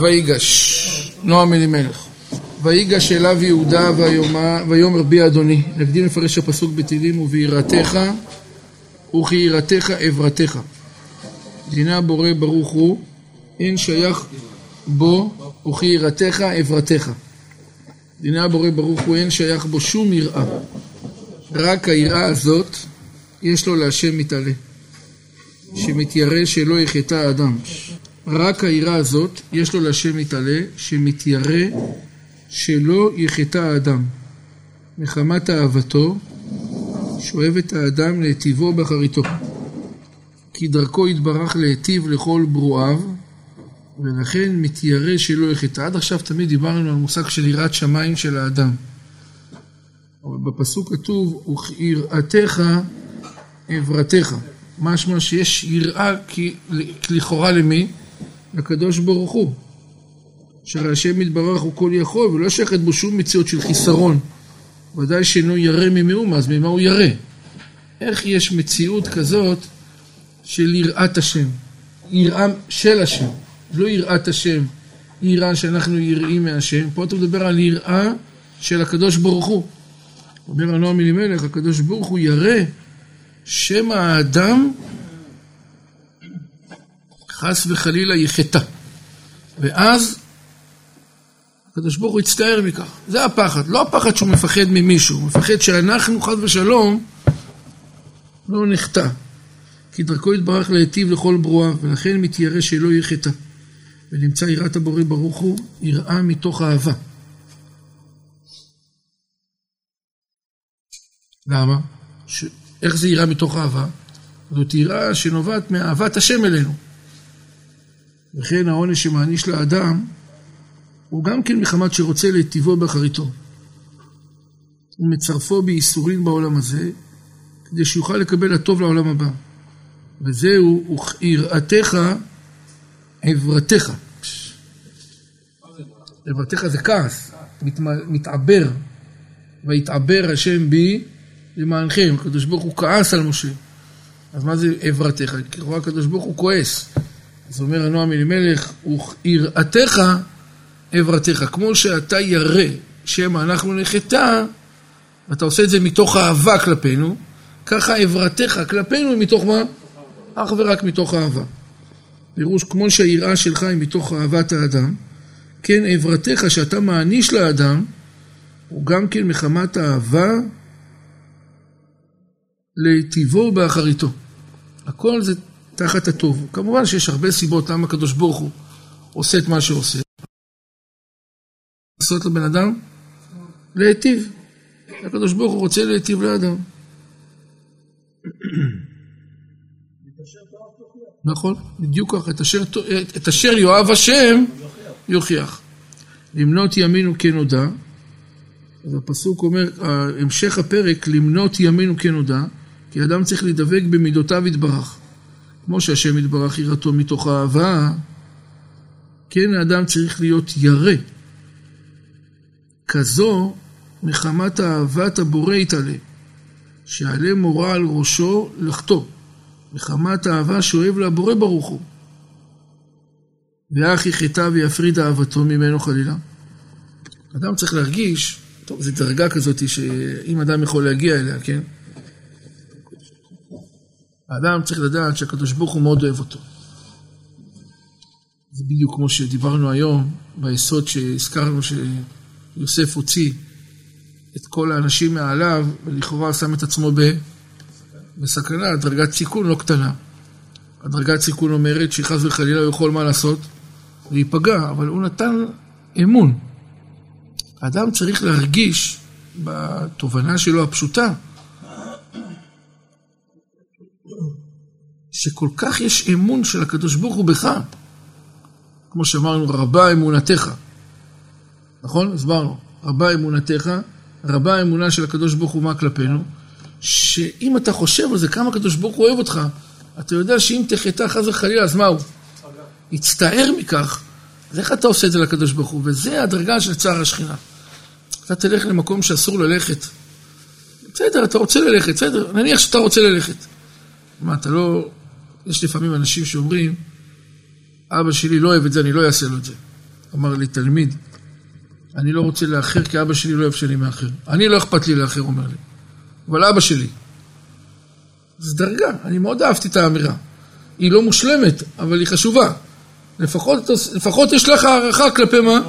ויגש, נועם אלימלך, ויגש אליו יהודה ויאמר בי אדוני, נקדים לפרש הפסוק בתהילים וביראתך וכיראתך עברתך. דיני הבורא ברוך הוא, אין שייך בו וכיראתך עברתך. דיני הבורא ברוך הוא, אין שייך בו שום יראה. רק היראה הזאת יש לו להשם מתעלה, שמתיירא שלא יחטא האדם. רק היראה הזאת יש לו להשם מתעלה, שמתיירא שלא יחטא האדם. מחמת אהבתו, שואב את האדם להיטיבו באחריתו. כי דרכו יתברך להיטיב לכל ברואיו, ולכן מתיירא שלא יחטא. עד עכשיו תמיד דיברנו על מושג של יראת שמיים של האדם. אבל בפסוק כתוב, וכיראתך עברתך. משמע שיש יראה לכאורה למי? לקדוש ברוך הוא. שהרי השם יתברך הוא כל יכול ולא שייכת בו שום מציאות של חיסרון. ודאי שאינו ירא ממאומה, אז ממה הוא ירא? איך יש מציאות כזאת של יראת השם? יראה של השם, לא יראת השם, יראה שאנחנו יראים מהשם. פה אתה מדבר על יראה של הקדוש ברוך הוא. אומר הנועם אלימלך, הקדוש ברוך הוא ירא שם האדם חס וחלילה יחטא. ואז הקדוש ברוך הוא יצטער מכך. זה הפחד. לא הפחד שהוא מפחד ממישהו, הוא מפחד שאנחנו חד ושלום לא נחטא. כי דרכו יתברך להיטיב לכל ברואיו, ולכן מתיירא שלא יהיה חטא. ונמצא יראת הבורא ברוך הוא, יראה מתוך אהבה. למה? ש... איך זה יראה מתוך אהבה? זאת יראה שנובעת מאהבת השם אלינו. וכן העונש שמעניש לאדם הוא גם כן מחמת שרוצה להיטיבו באחריתו. הוא מצרפו בייסורים בעולם הזה, כדי שיוכל לקבל הטוב לעולם הבא. וזהו, יראתך עברתך. עברתך זה כעס, מת, מתעבר. ויתעבר השם בי למענכם. הקדוש ברוך הוא כעס על משה. אז מה זה עברתך? כי רואה הקדוש ברוך הוא כועס. אז אומר הנועם אלימלך, ויראתך עברתך. כמו שאתה ירא שמא אנחנו נחטא, ואתה עושה את זה מתוך אהבה כלפינו, ככה עברתך כלפינו מתוך מה? אך ורק מתוך אהבה. פירוש, כמו שהיראה שלך היא מתוך אהבת האדם, כן עברתך שאתה מעניש לאדם, הוא גם כן מחמת אהבה להיטיבו באחריתו. הכל זה תחת הטוב. כמובן שיש הרבה סיבות למה הקדוש ברוך הוא עושה את מה שעושה. לעשות לבן אדם? להיטיב. הקדוש ברוך הוא רוצה להיטיב לאדם. נכון, בדיוק ככה, את אשר, את יאהב השם יוכיח. למנות ימינו כנודע, אז הפסוק אומר, המשך הפרק, למנות ימינו כנודע, כי אדם צריך להידבק במידותיו יתברך. כמו שהשם יתברך יראתו מתוך אהבה, כן האדם צריך להיות ירא. כזו מחמת אהבת הבורא יתעלה, שעלה מורה על ראשו לחטוא, מחמת אהבה שאוהב לבורא ברוך הוא. ואך יחטא ויפריד אהבתו ממנו חלילה. אדם צריך להרגיש, טוב, זו דרגה כזאת שאם אדם יכול להגיע אליה, כן? האדם צריך לדעת שהקדוש ברוך הוא מאוד אוהב אותו. זה בדיוק כמו שדיברנו היום, ביסוד שהזכרנו שיוסף הוציא את כל האנשים מעליו, ולכאורה שם את עצמו ב... בסכנה, דרגת סיכון לא קטנה. הדרגת סיכון אומרת שחס וחלילה הוא יכול מה לעשות? להיפגע, אבל הוא נתן אמון. האדם צריך להרגיש בתובנה שלו הפשוטה, שכל כך יש אמון של הקדוש ברוך הוא בך. כמו שאמרנו, רבה אמונתך. נכון? הסברנו. רבה אמונתך, רבה האמונה של הקדוש ברוך הוא מה כלפינו, שאם אתה חושב על זה, כמה הקדוש ברוך הוא אוהב אותך, אתה יודע שאם תחטא חס וחלילה, אז מה הוא? יצטער מכך, אז איך אתה עושה את זה לקדוש ברוך הוא? וזה הדרגה של צער השכינה. אתה תלך למקום שאסור ללכת. בסדר, אתה רוצה ללכת, בסדר, נניח שאתה רוצה ללכת. מה, אתה לא... יש לפעמים אנשים שאומרים, אבא שלי לא אוהב את זה, אני לא אעשה לו את זה. אמר לי תלמיד, אני לא רוצה לאחר כי אבא שלי לא אוהב שאני מאחר. אני לא אכפת לי לאחר, אומר לי. אבל אבא שלי. זו דרגה, אני מאוד אהבתי את האמירה. היא לא מושלמת, אבל היא חשובה. לפחות, לפחות יש לך הערכה כלפי מה?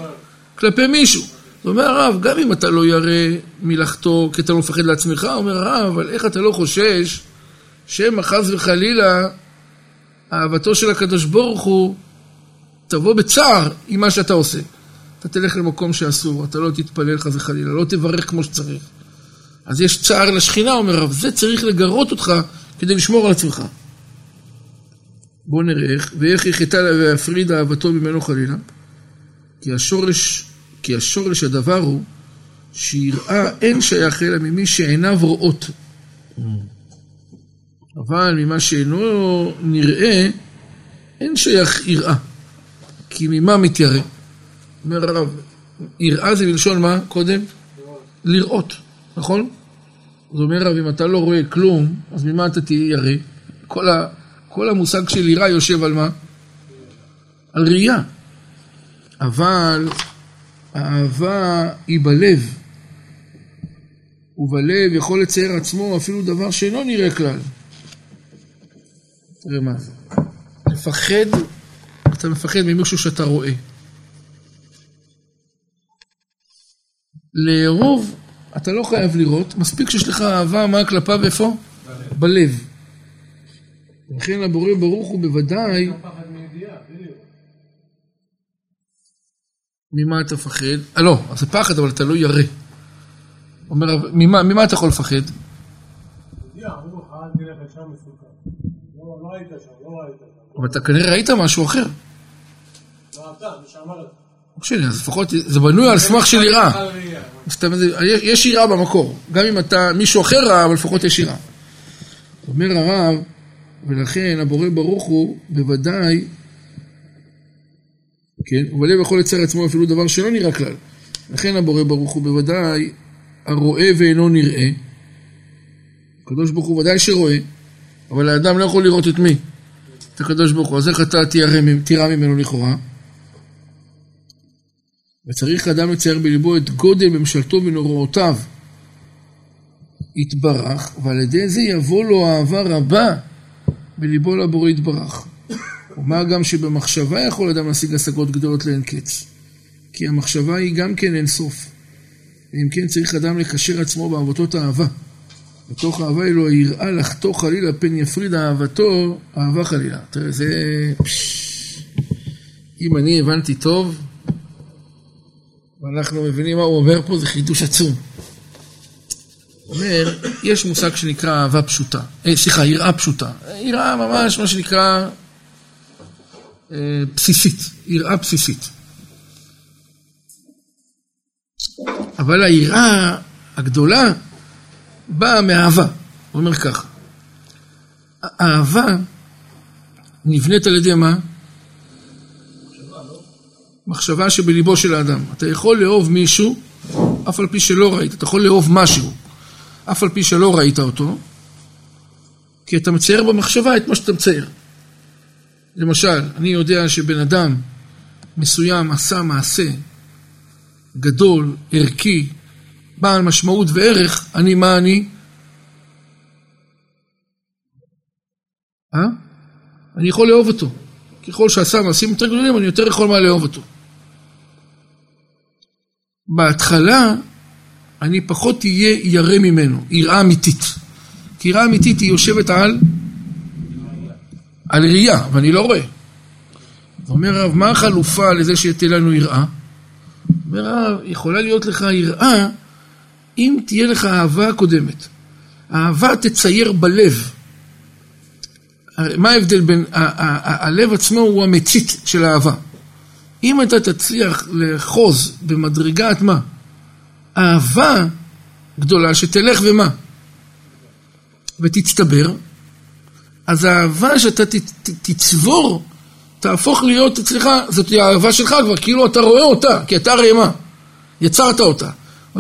כלפי מישהו. זאת אומרת הרב, גם אם אתה לא ירא מלאכתו כי אתה לא מפחד לעצמך, אומר הרב, אבל איך אתה לא חושש שמא חס וחלילה אהבתו של הקדוש ברוך הוא תבוא בצער עם מה שאתה עושה. אתה תלך למקום שאסור, אתה לא תתפלל חס וחלילה, לא תברך כמו שצריך. אז יש צער לשכינה, אומר הרב, זה צריך לגרות אותך כדי לשמור על עצמך. בואו נראה איך, ואיך יחטא לה ויפריד אהבתו ממנו חלילה. כי השורש, כי השורש הדבר הוא שיראה אין שייך אלא ממי שעיניו רואות. אבל ממה שאינו נראה, אין שייך יראה. כי ממה מתיירא? אומר הרב, יראה זה מלשון מה? קודם? לראות, נכון? אז אומר הרב, אם אתה לא רואה כלום, אז ממה אתה תהיה ירא? כל, ה, כל המושג של יראה יושב על מה? על ראייה. אבל האהבה היא בלב, ובלב יכול לצייר עצמו אפילו דבר שאינו נראה כלל. תראה מה זה. לפחד, אתה מפחד ממישהו שאתה רואה. לאהוב, אתה לא חייב לראות, מספיק שיש לך אהבה, מה כלפיו איפה? בלב. בלב. לכן הבורא ברוך הוא בוודאי... ממה אתה מפחד? אה לא, זה פחד, אבל אתה לא ירא. אומר, ממה, ממה אתה יכול לפחד? אבל אתה כנראה ראית משהו אחר. לא. משנה, אז לפחות זה בנוי על סמך של יראה. יש יראה במקור. גם אם אתה מישהו אחר רע, אבל לפחות יש יראה. אומר הרב, ולכן הבורא ברוך הוא בוודאי, כן, ובלב יכול לצייר עצמו אפילו דבר שלא נראה כלל. לכן הבורא ברוך הוא בוודאי הרואה ואינו נראה. הקדוש ברוך הוא ודאי שרואה, אבל האדם לא יכול לראות את מי? את הקדוש ברוך הוא. אז איך אתה תירא ממנו לכאורה? וצריך אדם לצייר בליבו את גודל ממשלתו ונוראותיו. יתברך, ועל ידי זה יבוא לו אהבה רבה בליבו לבורא יתברך. אומר גם שבמחשבה יכול אדם להשיג השגות גדולות לאין קץ. כי המחשבה היא גם כן אין סוף. ואם כן צריך אדם לקשר עצמו באהבתות אהבה. בתוך אהבה אלו היראה לחתוך חלילה פן יפריד אהבתו אהבה חלילה. תראה, זה... אם אני הבנתי טוב, ואנחנו מבינים מה הוא אומר פה, זה חידוש עצום. אומר, יש מושג שנקרא אהבה פשוטה, אה, סליחה, יראה פשוטה. יראה ממש מה שנקרא אה, בסיסית, יראה בסיסית. אבל היראה הגדולה באה מאהבה. הוא אומר ככה, האהבה נבנית על ידי מה? מחשבה שבליבו של האדם. אתה יכול לאהוב מישהו, אף על פי שלא ראית. אתה יכול לאהוב משהו, אף על פי שלא ראית אותו, כי אתה מצייר במחשבה את מה שאתה מצייר. למשל, אני יודע שבן אדם מסוים עשה מעשה גדול, ערכי, בעל משמעות וערך, אני מה אני? אה? אני יכול לאהוב אותו. ככל שעשה מעשים יותר גדולים, אני יותר יכול מה לאהוב אותו. בהתחלה אני פחות אהיה ירא ממנו, יראה אמיתית. כי יראה אמיתית היא יושבת על, על ראייה, ואני לא רואה. אומר הרב, מה החלופה לזה שתהיה לנו יראה? אומר הרב, יכולה להיות לך יראה אם תהיה לך אהבה קודמת. אהבה תצייר בלב. מה ההבדל בין, הלב עצמו הוא המצית של האהבה. אם אתה תצליח לאחוז במדרגת מה? אהבה גדולה שתלך ומה? ותצטבר, אז האהבה שאתה תצבור תהפוך להיות אצלך, זאת האהבה שלך כבר, כאילו אתה רואה אותה, כי אתה הרי מה? יצרת אותה.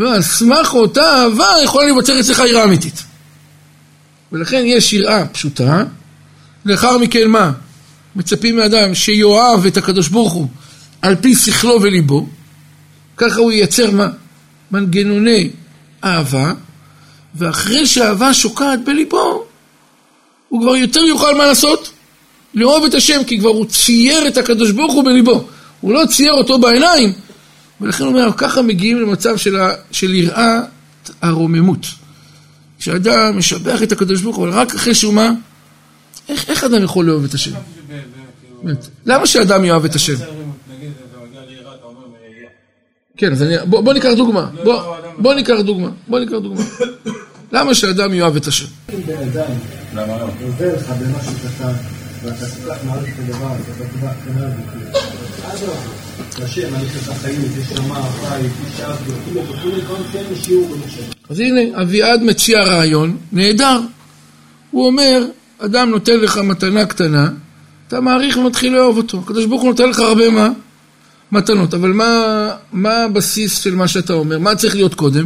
אומר, על סמך אותה אהבה יכולה להיווצר אצלך יראה אמיתית. ולכן יש יראה פשוטה, לאחר מכן מה? מצפים מאדם שיאהב את הקדוש ברוך הוא על פי שכלו וליבו, ככה הוא ייצר מה? מנגנוני אהבה, ואחרי שהאהבה שוקעת בליבו, הוא כבר יותר יוכל מה לעשות? לאהוב את השם, כי כבר הוא צייר את הקדוש ברוך הוא בליבו. הוא לא צייר אותו בעיניים, ולכן הוא אומר, ככה מגיעים למצב של, ה, של יראה הרוממות. כשאדם משבח את הקדוש ברוך הוא, אבל רק אחרי שהוא מה? איך, איך אדם יכול לאהוב את השם? למה שאדם יאהב את השם? כן, אז אני, בוא, בוא ניקח דוגמה, בוא, בוא ניקח דוגמה, בוא ניקח דוגמה. למה שאדם יאהב את השם? למה לא? עוזר לך במשהו קטן, ואתה כל כך מעריך את הדבר הזה, ואתה כבר קנה את השם, אני חושב חיים, נשמה, בית, אישה, וכולי וכולי, דברים שאין שיעור במחשב. אז הנה, אביעד מציע רעיון נהדר. הוא אומר, אדם נותן לך מתנה קטנה, אתה מעריך ומתחיל לאהוב אותו. הקדוש ברוך הוא נותן לך הרבה מה? מתנות. אבל מה, מה הבסיס של מה שאתה אומר? מה צריך להיות קודם?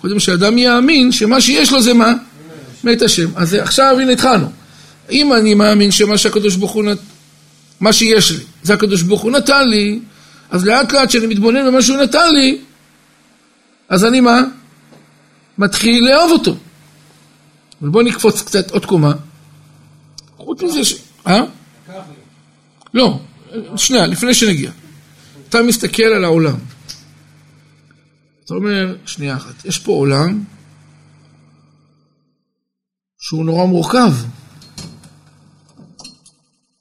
קודם שאדם יאמין שמה שיש לו זה מה? מת השם. אז עכשיו הנה התחלנו. אם אני מאמין שמה שהקדוש ברוך הוא נת... מה שיש לי, זה הקדוש ברוך הוא נתן לי, אז לאט לאט כשאני מתבונן במה שהוא נתן לי, אז אני מה? מתחיל לאהוב אותו. אבל בואו נקפוץ קצת עוד קומה. חוץ מזה ש... אה? לא, שנייה, לפני שנגיע. אתה מסתכל על העולם. אתה אומר, שנייה אחת, יש פה עולם שהוא נורא מורכב.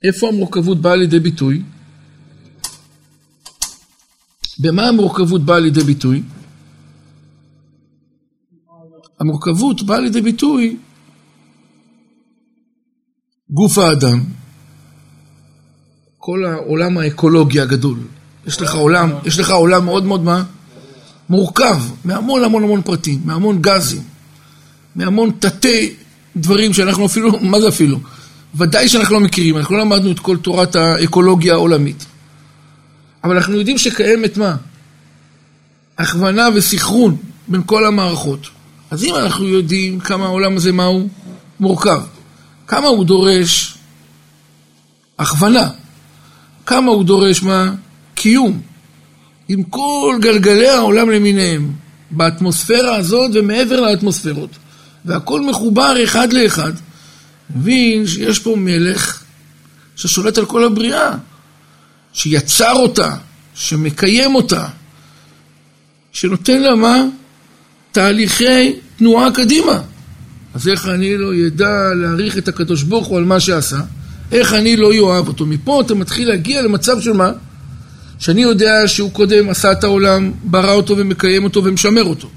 איפה המורכבות באה לידי ביטוי? במה המורכבות באה לידי ביטוי? המורכבות באה לידי ביטוי גוף האדם, כל העולם האקולוגי הגדול. יש לך עולם, יש לך עולם מאוד מאוד מה? מורכב, מהמון המון המון פרטים, מהמון גזים, מהמון תתי דברים שאנחנו אפילו, מה זה אפילו? ודאי שאנחנו לא מכירים, אנחנו לא למדנו את כל תורת האקולוגיה העולמית. אבל אנחנו יודעים שקיימת מה? הכוונה וסחרון בין כל המערכות. אז אם אנחנו יודעים כמה העולם הזה, מה הוא? מורכב. כמה הוא דורש הכוונה. כמה הוא דורש מה? קיום. עם כל גלגלי העולם למיניהם. באטמוספירה הזאת ומעבר לאטמוספירות. והכל מחובר אחד לאחד. מבין שיש פה מלך ששולט על כל הבריאה. שיצר אותה, שמקיים אותה, שנותן לה מה? תהליכי תנועה קדימה. אז איך אני לא ידע להעריך את הקדוש ברוך הוא על מה שעשה? איך אני לא יאהב אותו? מפה אתה מתחיל להגיע למצב של מה? שאני יודע שהוא קודם עשה את העולם, ברא אותו ומקיים אותו ומשמר אותו.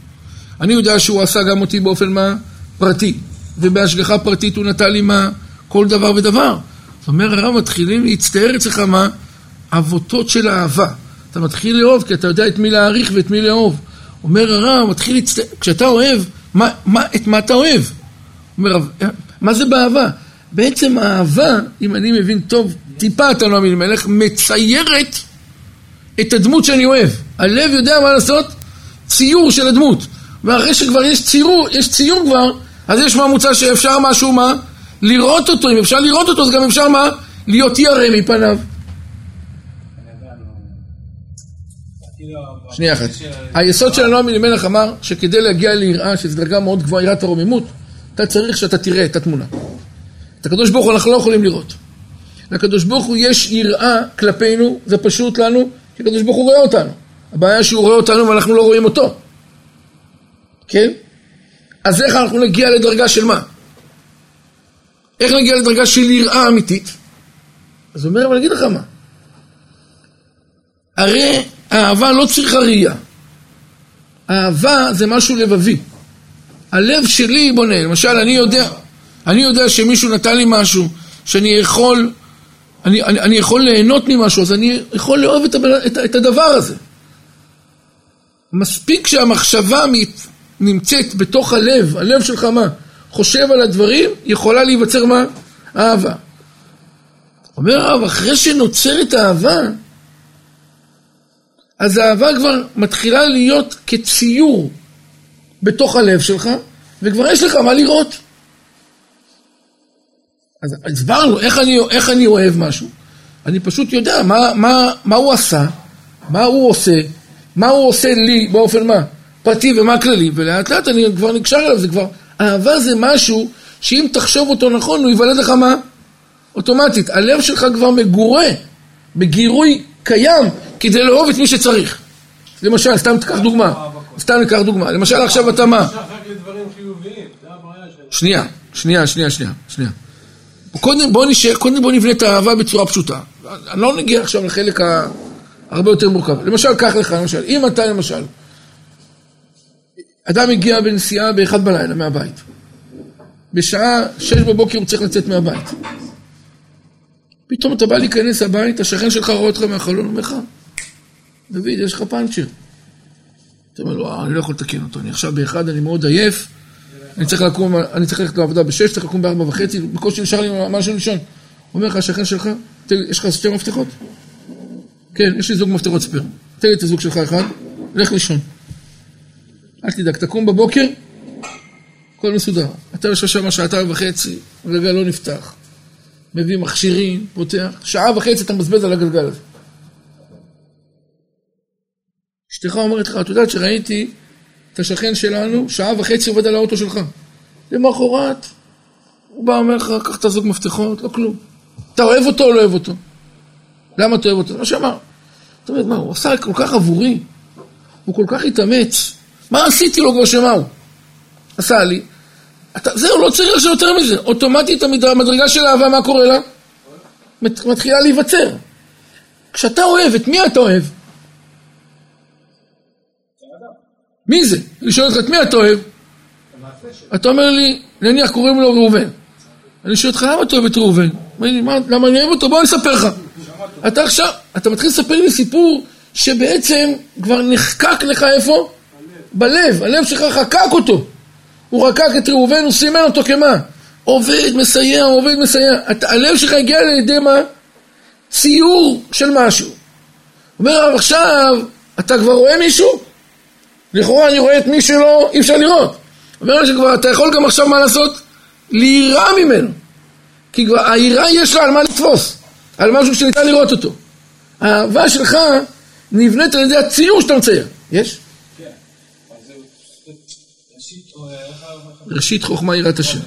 אני יודע שהוא עשה גם אותי באופן מה? פרטי. ובהשגחה פרטית הוא נתן לי מה? כל דבר ודבר. זאת אומרת, הרב מתחילים להצטער אצלך מה? אבותות של אהבה. אתה מתחיל לאהוב כי אתה יודע את מי להעריך ואת מי לאהוב. אומר הרב, מתחיל להצטער, כשאתה אוהב, מה, מה, את מה אתה אוהב? אומר הרב, מה זה באהבה? בעצם האהבה, אם אני מבין טוב, טיפה אתה לא מאמין מלך, מציירת את הדמות שאני אוהב. הלב יודע מה לעשות? ציור של הדמות. ואחרי שכבר יש ציור, יש ציור כבר, אז יש מה מוצע שאפשר משהו מה? לראות אותו. אם אפשר לראות אותו, אז גם אפשר מה? להיות ירא מפניו. שנייה אחת. היסוד של הנועם אלימלך אמר שכדי להגיע ליראה, שזו דרגה מאוד גבוהה, יראת הרוממות, אתה צריך שאתה תראה את התמונה. את הקדוש ברוך הוא אנחנו לא יכולים לראות. לקדוש ברוך הוא יש יראה כלפינו, זה פשוט לנו, כי הקדוש ברוך הוא רואה אותנו. הבעיה שהוא רואה אותנו ואנחנו לא רואים אותו. כן? אז איך אנחנו נגיע לדרגה של מה? איך נגיע לדרגה של יראה אמיתית? אז הוא אומר, אבל אני אגיד לך מה. הרי אהבה לא צריכה ראייה. אהבה זה משהו לבבי. הלב שלי בונה, למשל אני יודע, אני יודע שמישהו נתן לי משהו, שאני יכול, אני, אני, אני יכול ליהנות ממשהו, אז אני יכול לאהוב את, את, את הדבר הזה. מספיק שהמחשבה נמצאת בתוך הלב, הלב שלך מה? חושב על הדברים, יכולה להיווצר מה? אהבה. אומר הרב, אחרי שנוצרת אהבה, אז האהבה כבר מתחילה להיות כציור בתוך הלב שלך, וכבר יש לך מה לראות. אז הסברנו איך אני, איך אני אוהב משהו. אני פשוט יודע מה, מה, מה הוא עשה, מה הוא עושה, מה הוא עושה לי באופן מה, פרטי ומה כללי, ולאט לאט אני כבר נקשר אליו, זה כבר, אהבה זה משהו שאם תחשוב אותו נכון, הוא יוולד לך מה? אוטומטית. הלב שלך כבר מגורה, בגירוי קיים, כדי לאהוב את מי שצריך. למשל, סתם תיקח דוגמה, סתם ניקח דוגמה, למשל עכשיו אתה מה? שנייה, שנייה, שנייה, שנייה, שנייה. קודם בוא נשאר, קודם בוא נבנה את האהבה בצורה פשוטה. אני לא נגיע עכשיו לחלק הרבה יותר מורכב. למשל, קח לך, למשל, אם אתה למשל, אדם הגיע בנסיעה באחד בלילה מהבית. בשעה שש בבוקר הוא צריך לצאת מהבית. פתאום אתה בא להיכנס הבית, השכן שלך רואה אותך מהחלון, אומר לך, דוד, יש לך פאנצ'ר. אתה אומר לו, אני לא יכול לתקן אותו, אני עכשיו באחד, אני מאוד עייף, אני צריך לקום, אני צריך ללכת לעבודה בשש, צריך לקום בארבע וחצי, בקושי נשאר לי משהו לישון. אומר לך השכן שלך, יש לך שתי מפתחות? כן, יש לי זוג מפתחות ספייר. תן לי את הזוג שלך אחד, לך לישון. אל תדאג, תקום בבוקר, הכל מסודר. אתה יושב שם שעתיים וחצי, הגלגל לא נפתח. מביא מכשירים, פותח, שעה וחצי אתה מבזבז על הגלגל הזה. אשתך אומרת לך, את יודעת שראיתי את השכן שלנו, שעה וחצי עובד על האוטו שלך. למחרת, הוא בא ואומר לך, קח את הזוג מפתחות, לא כלום. אתה אוהב אותו או לא אוהב אותו? למה אתה אוהב אותו? מה שאמר. זאת אומרת, מה, הוא עשה כל כך עבורי, הוא כל כך התאמץ, מה עשיתי לו כבר שמה הוא? עשה לי. אתה, זהו, לא צריך עכשיו יותר מזה. אוטומטית המדרגה של האהבה, מה קורה לה? מתחילה להיווצר. כשאתה אוהב, את מי אתה אוהב? מי זה? אני שואל אותך, את מי אתה אוהב? אתה אומר לי, נניח קוראים לו ראובן. אני שואל אותך, למה אתה אוהב את ראובן? למה אני אוהב אותו? בוא אני אספר לך. אתה עכשיו, אתה מתחיל לספר לי סיפור שבעצם כבר נחקק לך איפה? בלב. הלב שלך חקק אותו. הוא רקק את ראובן, הוא סימן אותו כמה? עובד, מסייע, עובד, מסייע. הלב שלך הגיע לידי מה? ציור של משהו. אומר עכשיו, אתה כבר רואה מישהו? לכאורה אני רואה את מי שלא, אי אפשר לראות. אומר שכבר אתה יכול גם עכשיו מה לעשות? להירא ממנו. כי כבר היראה יש לה על מה לתפוס, על משהו שניתן לראות אותו. האהבה שלך נבנית על ידי הציור שאתה מצייר. יש? ראשית חוכמה יראת השם.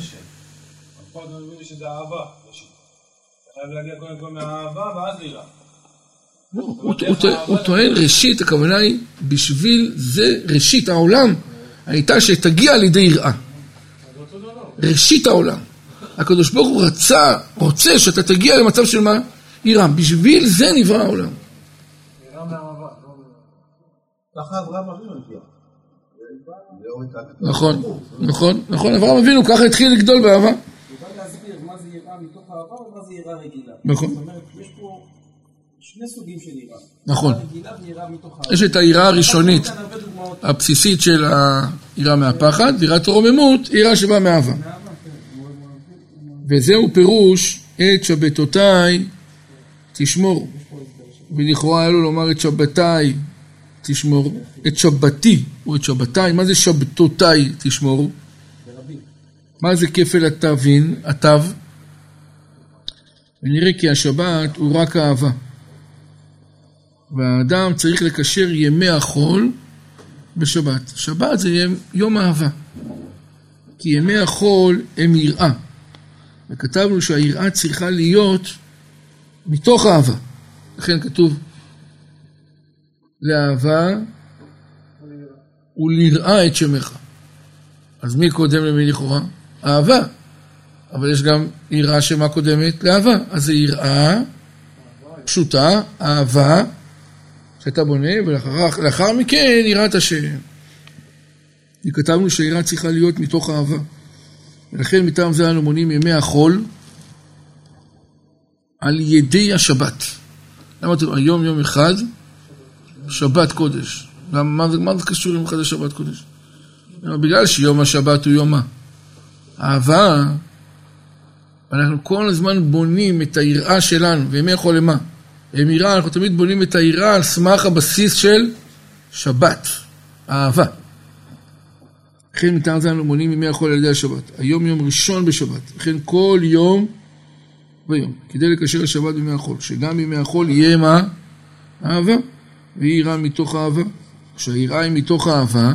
הוא טוען ראשית, הכוונה היא, בשביל זה ראשית העולם הייתה שתגיע לידי יראה. ראשית העולם. הקדוש ברוך הוא רצה, רוצה שאתה תגיע למצב של מה? יראה. בשביל זה נברא העולם. יראה מאהבה. ככה אברהם אבינו הגיע. נכון, נכון, נכון, אברהם אבינו ככה התחיל לגדול באהבה. להסביר מה זה יראה מתוך אהבה ומה זה יראה רגילה. נכון. זאת אומרת, יש פה שני סוגים של יראה. נכון. יש את היראה הראשונית, הבסיסית של היראה מהפחד, ויראת הרוממות, יראה שבאה מאהבה. וזהו פירוש את שבתותיי תשמור. ולכאורה היה לו לומר את שבתיי תשמור, את שבתי או את שבתיי, מה זה שבתותיי תשמור? מה זה כפל התווין, התו? ונראה כי השבת הוא רק אהבה. והאדם צריך לקשר ימי החול בשבת. שבת זה יום אהבה. כי ימי החול הם יראה. וכתבנו שהיראה צריכה להיות מתוך אהבה. לכן כתוב לאהבה וליראה את שמך. אז מי קודם למי לכאורה? אהבה. אבל יש גם יראה שמה קודמת? לאהבה. אז זה יראה פשוטה, אהבה, שאתה בונה, ולאחר מכן יראת השם. וכתבנו שיראה צריכה להיות מתוך אהבה. ולכן מטעם זה אנו מונים ימי החול על ידי השבת. למה אתם, היום יום אחד, שבת קודש. מה, מה זה קשור יום אחד לשבת קודש? בגלל שיום השבת הוא יום מה? אהבה, אנחנו כל הזמן בונים את היראה שלנו, וימי החול למה? הם יראה, אנחנו תמיד בונים את היראה על סמך הבסיס של שבת, אהבה. לכן מטעם זה אנו מונים ימי החול על ידי השבת. היום יום ראשון בשבת, לכן כל יום ויום, כדי לקשר לשבת בימי החול, שגם בימי החול יהיה מה? אהבה. והיא יראה מתוך אהבה. כשהיראה היא מתוך אהבה,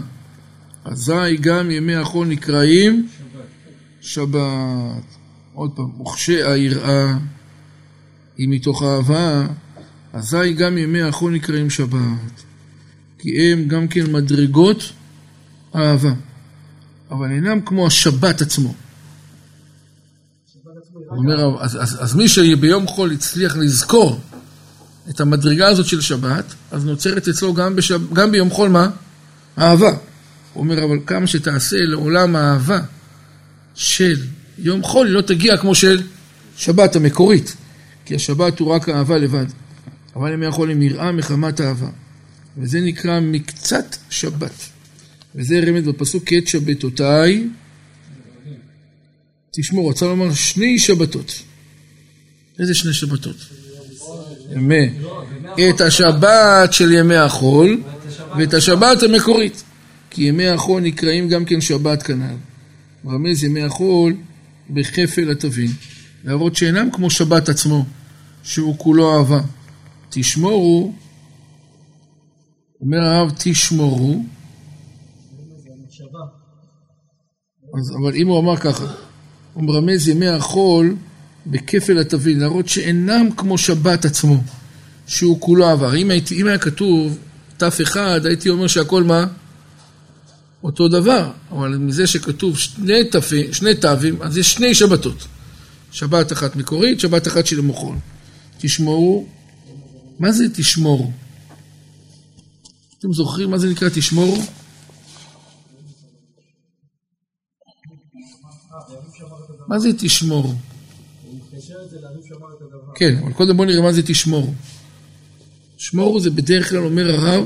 אזי גם ימי החול נקראים שבת. עוד פעם, וכשהיראה היא מתוך אהבה, אזי גם ימי החול נקראים שבת. כי הם גם כן מדרגות אהבה, אבל אינם כמו השבת עצמו. הוא אומר, אז, אז, אז מי שביום חול הצליח לזכור את המדרגה הזאת של שבת, אז נוצרת אצלו גם, בשב, גם ביום חול מה? אהבה. הוא אומר, אבל כמה שתעשה לעולם האהבה של יום חול, היא לא תגיע כמו של שבת המקורית, כי השבת הוא רק אהבה לבד. אבל ימי החול הם יראה מחמת אהבה. וזה נקרא מקצת שבת. וזה רמז בפסוק כי את שבתותיי תשמור, רצה לומר שני שבתות. איזה שני שבתות? את השבת של ימי החול ואת השבת המקורית. כי ימי החול נקראים גם כן שבת כנ"ל. רמז ימי החול בכפל התווים, להראות שאינם כמו שבת עצמו, שהוא כולו אהבה. תשמורו, אומר הרב תשמורו, אז, אבל אם הוא אמר ככה, הוא מרמז ימי החול בכפל התווים, להראות שאינם כמו שבת עצמו, שהוא כולו עבר. אם, הייתי, אם היה כתוב תף אחד, הייתי אומר שהכל מה? אותו דבר, אבל מזה שכתוב שני תפים, שני תווים, אז יש שני שבתות. שבת אחת מקורית, שבת אחת של המוחול. תשמעו, מה זה תשמור? אתם זוכרים מה זה נקרא תשמור? מה זה תשמור? כן, אבל קודם בוא נראה מה זה תשמור. שמור זה בדרך כלל אומר הרב,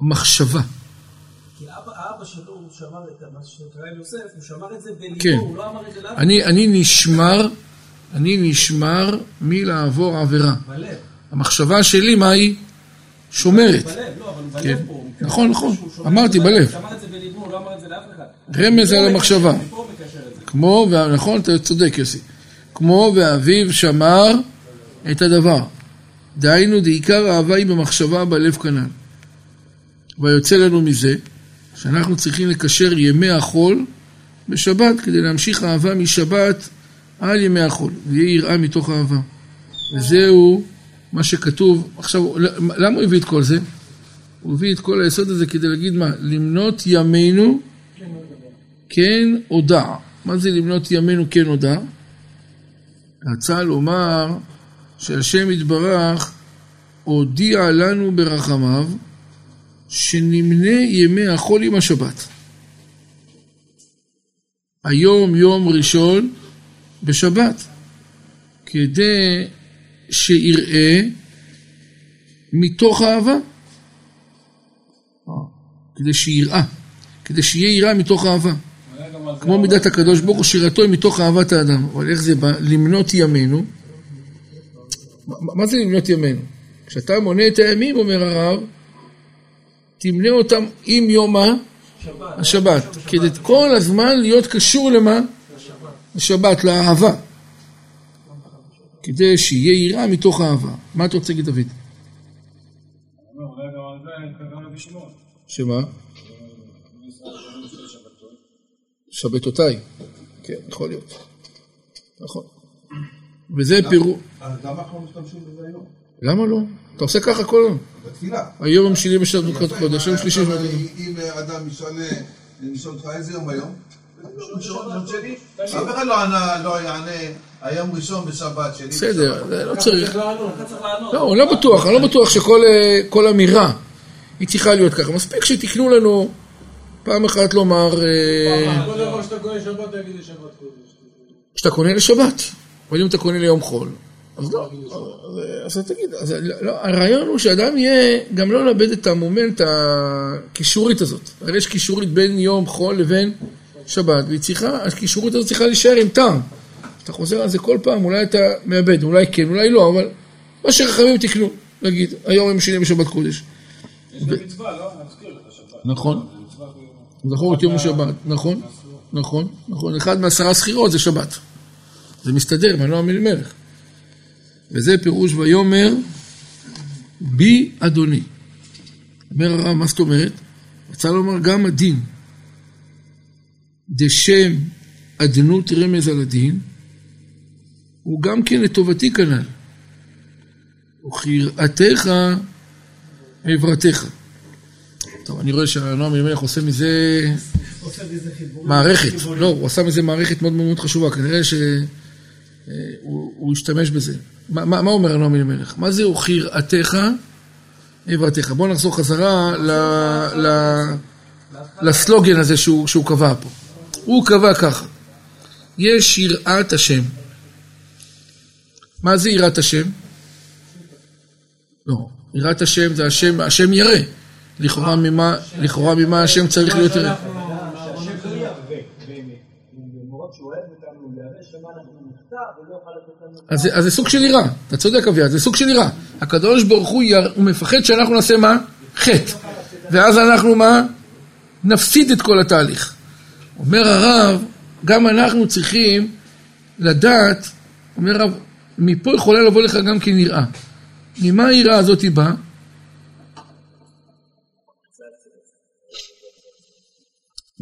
מחשבה. כי אבא שלו, הוא שמר את מה שקרה עם יוסף, הוא שמר את זה בליבו, כן. הוא לא אמר את זה לאף אני, אני נשמר, אני נשמר מלעבור עבירה. בלב. המחשבה שלי, מה היא? שומרת. בלב, לא, אבל כן. פה. נכון, נכון. אמרתי, בלב. לא. רמז על המחשבה. כמו, נכון, אתה צודק יוסי. כמו ואביו שמר את הדבר. דהיינו, דעיקר האהבה היא במחשבה בלב כנ"ל. ויוצא לנו מזה, שאנחנו צריכים לקשר ימי החול בשבת, כדי להמשיך אהבה משבת על ימי החול, ויהיה יראה מתוך אהבה. וזהו מה שכתוב, עכשיו, למה הוא הביא את כל זה? הוא הביא את כל היסוד הזה כדי להגיד מה? למנות ימינו כן הודע. מה זה למנות ימינו כן הודע? רצה לומר שהשם יתברך הודיע לנו ברחמיו שנמנה ימי החול עם השבת. היום יום ראשון בשבת, כדי שיראה מתוך אהבה. אה, כדי שיראה, כדי שיהיה יראה מתוך אהבה. כמו מידת הקדוש ברוך הוא, שירתו היא מתוך אהבת האדם. אבל איך זה בא? למנות ימינו. מה זה למנות ימינו? כשאתה מונה את הימים, אומר הרב, תמנה אותם עם יום השבת. כדי כל הזמן להיות קשור למה? לשבת, לאהבה. כדי שיהיה יראה מתוך אהבה. מה אתה רוצה להגיד, דוד? שמה? שבתותיי. כן, יכול להיות. נכון. וזה פירוש... למה אנחנו משתמשים בזה היום? למה לא? אתה עושה ככה כל יום. בתפילה. היום יום שני בשבת ברכת חודש, יום שלישי אם אדם ישאל, אני אשאל אותך איזה יום היום? יום שני. אף אחד לא ענה, לא יענה, היום ראשון בשבת, שני בסדר, זה לא צריך. לא, אני לא בטוח, אני לא בטוח שכל אה, כל אמירה היא צריכה להיות ככה. מספיק שתקנו לנו פעם אחת לומר אה, כל דבר שאתה תגיד קודש. שאתה קונה לשבת, אבל אם אתה קונה ליום חול, אז לא, אז- אז תגיד, אז לא, הרעיון הוא שאדם יהיה, גם לא לאבד את המומנט הקישורית הזאת. הרי יש קישורית בין יום חול לבין שבת, והיא צריכה, הקישורית הזאת צריכה להישאר עם טעם. אתה חוזר על זה כל פעם, אולי אתה מאבד, אולי כן, אולי לא, אבל מה שחכמים תקנו, נגיד, היום יום שני בשבת קודש. יש גם מצווה, לא? נזכיר לך שבת. נכון. זכור את יום השבת, נכון, נכון, נכון, אחד מעשרה סחירות זה שבת. זה מסתדר, מנוע מלמלך. וזה פירוש ויאמר, בי אדוני. אומר הרב, מה זאת אומרת? רצה לומר גם הדין. דשם אדנות רמז על הדין, הוא גם כן לטובתי כנ"ל. וכיראתך עברתך. טוב, אני רואה שהנועם אלימלך עושה מזה. מערכת. לא, הוא עשה מזה מערכת מאוד מאוד חשובה. כנראה שהוא הוא השתמש בזה. מה, אומר הנועם אלימלך? מה זה וכיראתך עברתך? בואו נחזור חזרה לסלוגן הזה שהוא קבע פה. הוא קבע ככה, יש יראת השם. מה זה יראת השם? לא, יראת השם זה השם, השם ירא. לכאורה ממה, לכאורה ממה השם צריך להיות לא. אז, זה- סוג של יראה, אתה צודק אביעד, זה סוג של יראה. הקדוש ברוך הוא, הוא מפחד שאנחנו נעשה מה? חטא. ואז אנחנו מה? נפסיד את כל התהליך. אומר הרב, גם אנחנו צריכים לדעת, אומר הרב, מפה יכולה לבוא לך גם כן יראה. ממה היראה הזאת היא באה?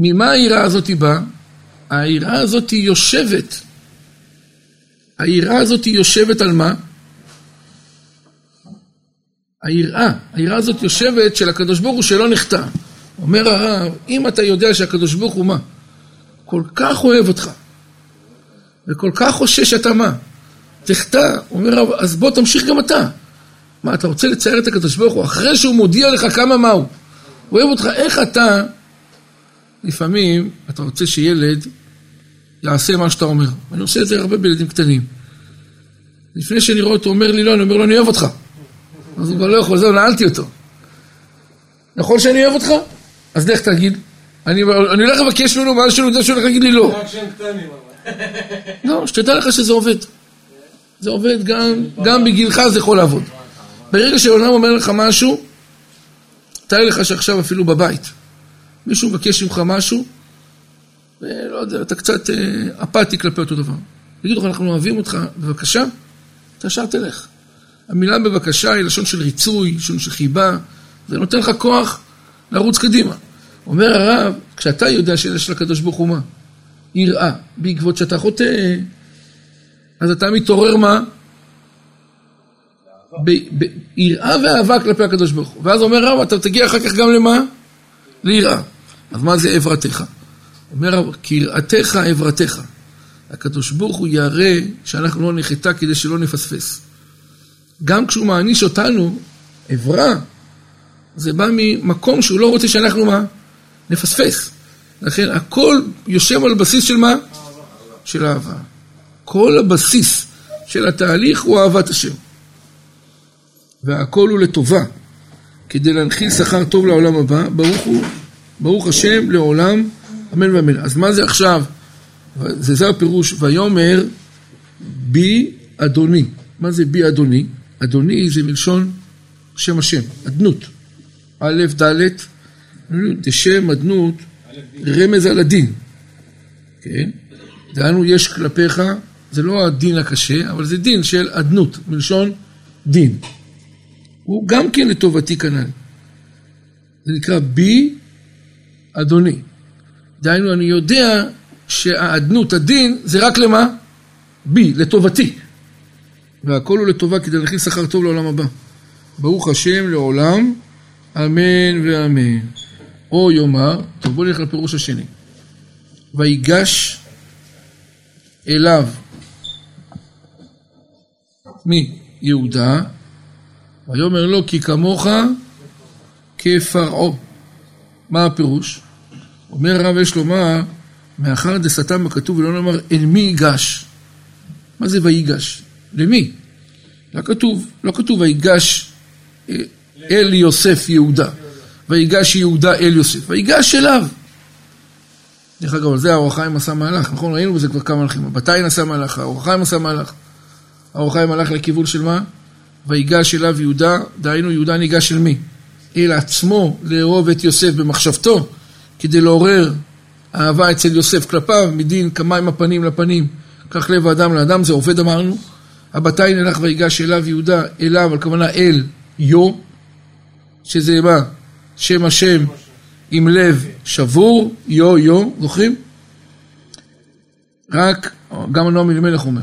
ממה היראה הזאת באה? היראה הזאת היא יושבת. היראה הזאת היא יושבת על מה? היראה, היראה הזאת יושבת של הקדוש ברוך הוא שלא נחטא. אומר הרב, אם אתה יודע שהקדוש ברוך הוא מה? כל כך אוהב אותך, וכל כך חושש שאתה מה? תחטא, אומר הרב, אז בוא תמשיך גם אתה. מה, אתה רוצה לצייר את הקדוש ברוך הוא אחרי שהוא מודיע לך כמה מה? הוא אוהב אותך, איך אתה, לפעמים אתה רוצה שילד יעשה מה שאתה אומר. אני עושה את זה הרבה בילדים קטנים. לפני שאני רואה אותו אומר לי לא, אני אומר לו אני אוהב אותך. אז הוא כבר לא יכול, זהו, נעלתי אותו. נכון שאני אוהב אותך? אז לך תגיד. אני, אני הולך לבקש ממנו, ואז שהוא יודע שהוא הולך להגיד לי לא. רק שהם קטנים אבל. לא, שתדע לך שזה עובד. זה עובד גם, גם בגילך זה יכול לעבוד. ברגע שהעולם אומר לך משהו, תאר לך שעכשיו אפילו בבית, מישהו מבקש ממך משהו, ולא יודע, אתה קצת אה, אפאתי כלפי אותו דבר. יגידו לך, אנחנו אוהבים אותך, בבקשה, אתה ישר תלך. המילה בבקשה היא לשון של ריצוי, לשון של חיבה, זה נותן לך כוח לרוץ קדימה. אומר הרב, כשאתה יודע שיש לקדוש ברוך הוא מה? יראה, בעקבות שאתה חוטא, אז אתה מתעורר מה? ב- ב- יראה ואהבה כלפי הקדוש ברוך הוא. ואז אומר רב, אתה תגיע אחר כך גם למה? ליראה. אז מה זה עברתך? אומר יראתך עברתך. הקדוש ברוך הוא ירא שאנחנו לא נחטא כדי שלא נפספס. גם כשהוא מעניש אותנו, עברה, זה בא ממקום שהוא לא רוצה שאנחנו מה? נפספס. לכן הכל יושב על בסיס של מה? של אהבה. כל הבסיס של התהליך הוא אהבת השם. והכל הוא לטובה, כדי להנחיל שכר טוב לעולם הבא, ברוך הוא, ברוך השם לעולם, אמן ואמן. אז מה זה עכשיו? זה זה הפירוש, ויאמר בי אדוני. מה זה בי אדוני? אדוני זה מלשון שם השם, אדנות. א', ד', דשם אדנות, רמז על הדין. כן? דהיינו יש כלפיך, זה לא הדין הקשה, אבל זה דין של אדנות, מלשון דין. הוא גם כן לטובתי כנ"ל. זה נקרא בי אדוני. דהיינו, אני יודע שהאדנות, הדין, זה רק למה? בי, לטובתי. והכל הוא לטובה כדי להכין שכר טוב לעולם הבא. ברוך השם לעולם, אמן ואמן. או יאמר, טוב בוא נלך לפירוש השני. ויגש אליו מי? יהודה, ויאמר לו כי כמוך כפרעה. מה הפירוש? אומר הרב יש לומר, מאחר דסתם בכתוב ולא נאמר אל מי ייגש. מה זה ויגש? למי? לא כתוב, לא כתוב ויגש אה, אל יוסף יהודה. ויגש יהודה אל יוסף. ויגש אליו. דרך אגב, על זה האור החיים עשה מהלך, נכון? ראינו בזה כבר כמה מלכים. בתיין עשה מהלך, האור החיים עשה מהלך. האור החיים הלך לכיוון של מה? ויגש אליו יהודה, דהיינו יהודה ניגש אל מי? אל עצמו לאהוב את יוסף במחשבתו, כדי לעורר אהבה אצל יוסף כלפיו, מדין כמים הפנים לפנים, כך לב האדם לאדם, זה עובד אמרנו. הבתיין הלך ויגש אליו יהודה, אליו, הכוונה אל יו, שזה מה? שם השם עם לב שבור, יו יו, זוכרים? רק, גם הנועם אלימלך אומר,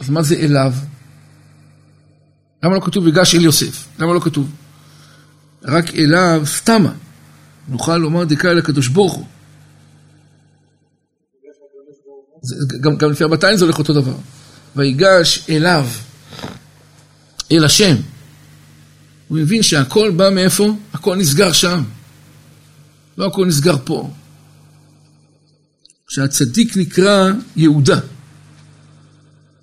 אז מה זה אליו? למה לא כתוב ויגש אל יוסף? למה לא כתוב? רק אליו סתמה. נוכל לומר דקה אל הקדוש ברוך הוא. גם, גם לפי הבתיים זה הולך אותו דבר. ויגש אליו, אל השם. הוא מבין שהכל בא מאיפה? הכל נסגר שם. לא הכל נסגר פה. שהצדיק נקרא יהודה.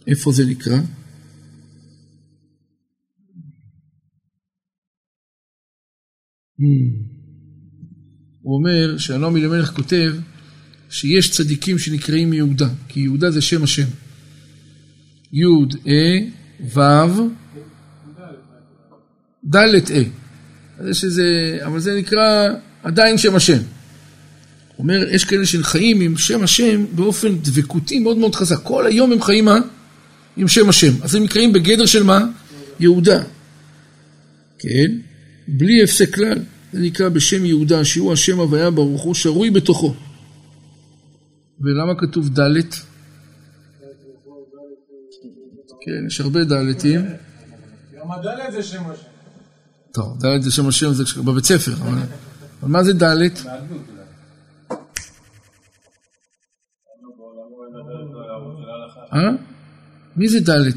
איפה זה נקרא? הוא אומר שהנועם אלימלך כותב שיש צדיקים שנקראים יהודה, כי יהודה זה שם השם. יוד אה וו דלת אה. אז יש איזה, אבל זה נקרא עדיין שם השם. אומר, יש כאלה שחיים עם שם השם באופן דבקותי מאוד מאוד חזק. כל היום הם חיים מה? עם שם השם. אז הם נקראים בגדר של מה? יהודה. כן? בלי הפסק כלל. זה נקרא בשם יהודה, שהוא השם הוויה ברוך הוא, שרוי בתוכו. ולמה כתוב ד'? כן, יש הרבה דלתים. גם הדלת זה שם השם. טוב, ד' זה שם השם, זה בבית ספר. אבל, מה זה ד'? מהגלות אולי. אה? מי זה ד'?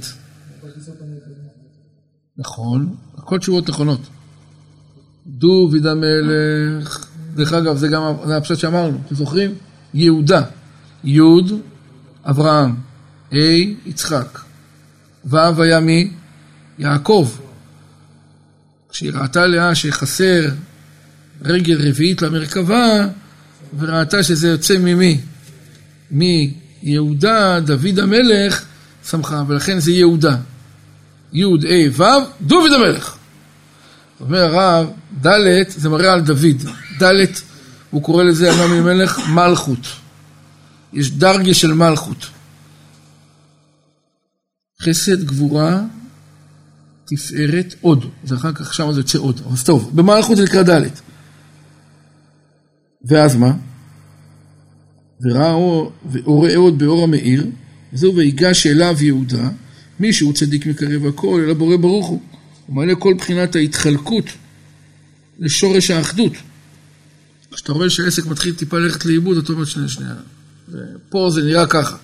נכון, הכל תשובות נכונות. דוד המלך, דרך אגב, זה גם הפשט שאמרנו, אתם זוכרים? יהודה, י' אברהם, ה' יצחק, ו' היה מי? יעקב. כשהיא ראתה לאה שחסר רגל רביעית למרכבה, וראתה שזה יוצא ממי? מיהודה, דוד המלך, שמחה, ולכן זה יהודה. י' ה' ו', דוד המלך. אומר הרב, ד' זה מראה על דוד. ד', הוא קורא לזה, אמר ממלך, מלכות. יש דרגה של מלכות. חסד, גבורה, תפארת, עוד. זה אחר כך, שם זה יוצא עוד. אז טוב, במלכות זה נקרא ד'. ואז מה? וראה וראה עוד באור המאיר, וזהו ויגש אליו יהודה, מי שהוא צדיק מקרב הכל, אלא בורא ברוך הוא. הוא מעלה כל בחינת ההתחלקות לשורש האחדות. כשאתה רואה שהעסק מתחיל טיפה ללכת לאיבוד, אתה אומר שנייה, שנייה. פה זה נראה ככה.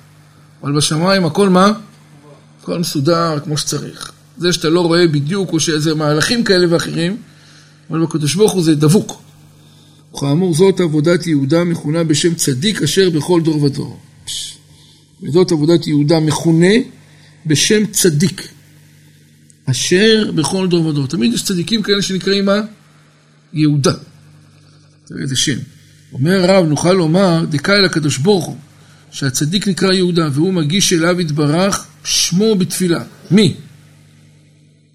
אבל בשמיים הכל מה? הכל מסודר כמו שצריך. זה שאתה לא רואה בדיוק, או שזה מהלכים כאלה ואחרים, אבל בקדוש ברוך הוא זה דבוק. וכאמור זאת עבודת יהודה מכונה בשם צדיק אשר בכל דור ודור. וזאת עבודת יהודה מכונה בשם צדיק. אשר בכל דור ודור. תמיד יש צדיקים כאלה שנקראים מה? יהודה. תראה איזה שם. אומר הרב, נוכל לומר, דקה אל הקדוש ברוך הוא, שהצדיק נקרא יהודה, והוא מגיש אליו יתברך שמו בתפילה. מי?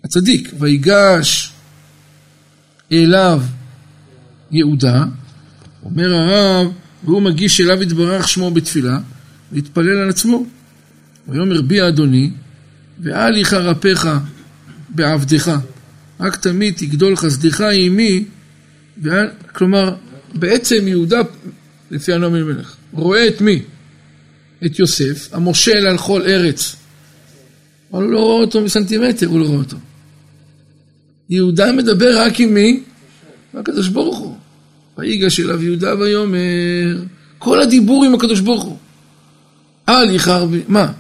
הצדיק. ויגש אליו יהודה, אומר הרב, והוא מגיש אליו יתברך שמו בתפילה, להתפלל על עצמו. ויאמר בי אדוני, ואל יחרפך בעבדך, רק תמיד תגדול חסדך עימי, כלומר, בעצם יהודה, לפי הנועם אלימלך, רואה את מי? את יוסף, המושל על כל ארץ. אבל הוא לא רואה אותו בסנטימטר, הוא לא רואה אותו. יהודה מדבר רק עם מי? הקדוש ברוך הוא. ויגש אליו יהודה ויאמר, כל הדיבור עם הקדוש ברוך הוא. אל יחר, מה?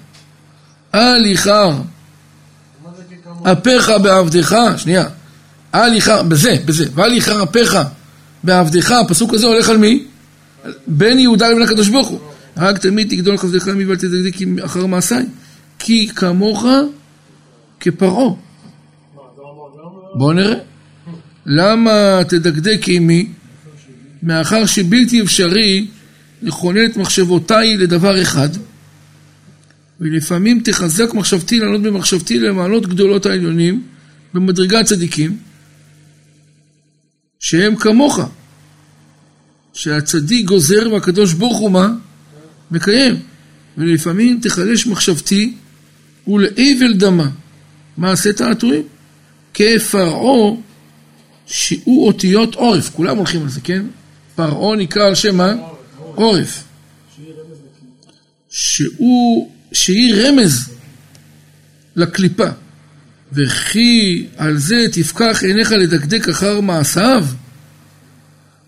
אל יחר אפיך בעבדך, שנייה, אל יחר, בזה, בזה, ואל יחר אפיך בעבדך, הפסוק הזה הולך על מי? בין יהודה לבין הקדוש ברוך הוא. רק תמיד תגדול חסדך מי ואל תדקדק אחר מעשיי. כי כמוך כפרעה. בואו נראה. למה תדקדק עמי? מאחר שבלתי אפשרי לכונן את מחשבותיי לדבר אחד, ולפעמים תחזק מחשבתי לעלות במחשבתי למעלות גדולות העליונים במדרגת צדיקים, שהם כמוך, שהצדיק גוזר והקדוש ברוך הוא מה? מקיים. ולפעמים תחלש מחשבתי ולאבל דמה. מעשה תעתועים. כפרעה שהוא אותיות עורף, כולם הולכים על זה, כן? פרעה נקרא על שם מה? עורף. שהוא, שהיא רמז לקליפה. וכי על זה תפקח עיניך לדקדק אחר מעשיו,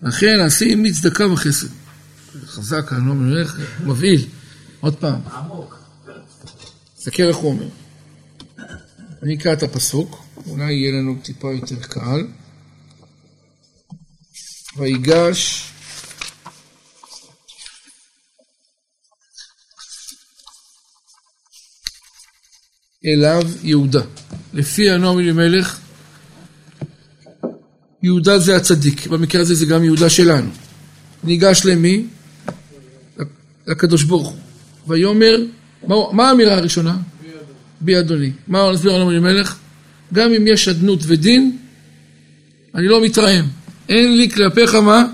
לכן עשי עמי צדקה וחסד. חזק, אני לא מבין, מבהיל. עוד פעם. תסתכל איך הוא אומר. אני אקרא את הפסוק, אולי יהיה לנו טיפה יותר קל. ויגש אליו יהודה. לפי הנועם אלימלך, יהודה זה הצדיק, במקרה הזה זה גם יהודה שלנו. ניגש למי? לקדוש ברוך הוא. ויאמר, מה, מה האמירה הראשונה? בי אדוני. מה נסביר הנועם אלימלך? גם אם יש אדנות ודין, אני לא מתרעם. אין לי כלפיך מה?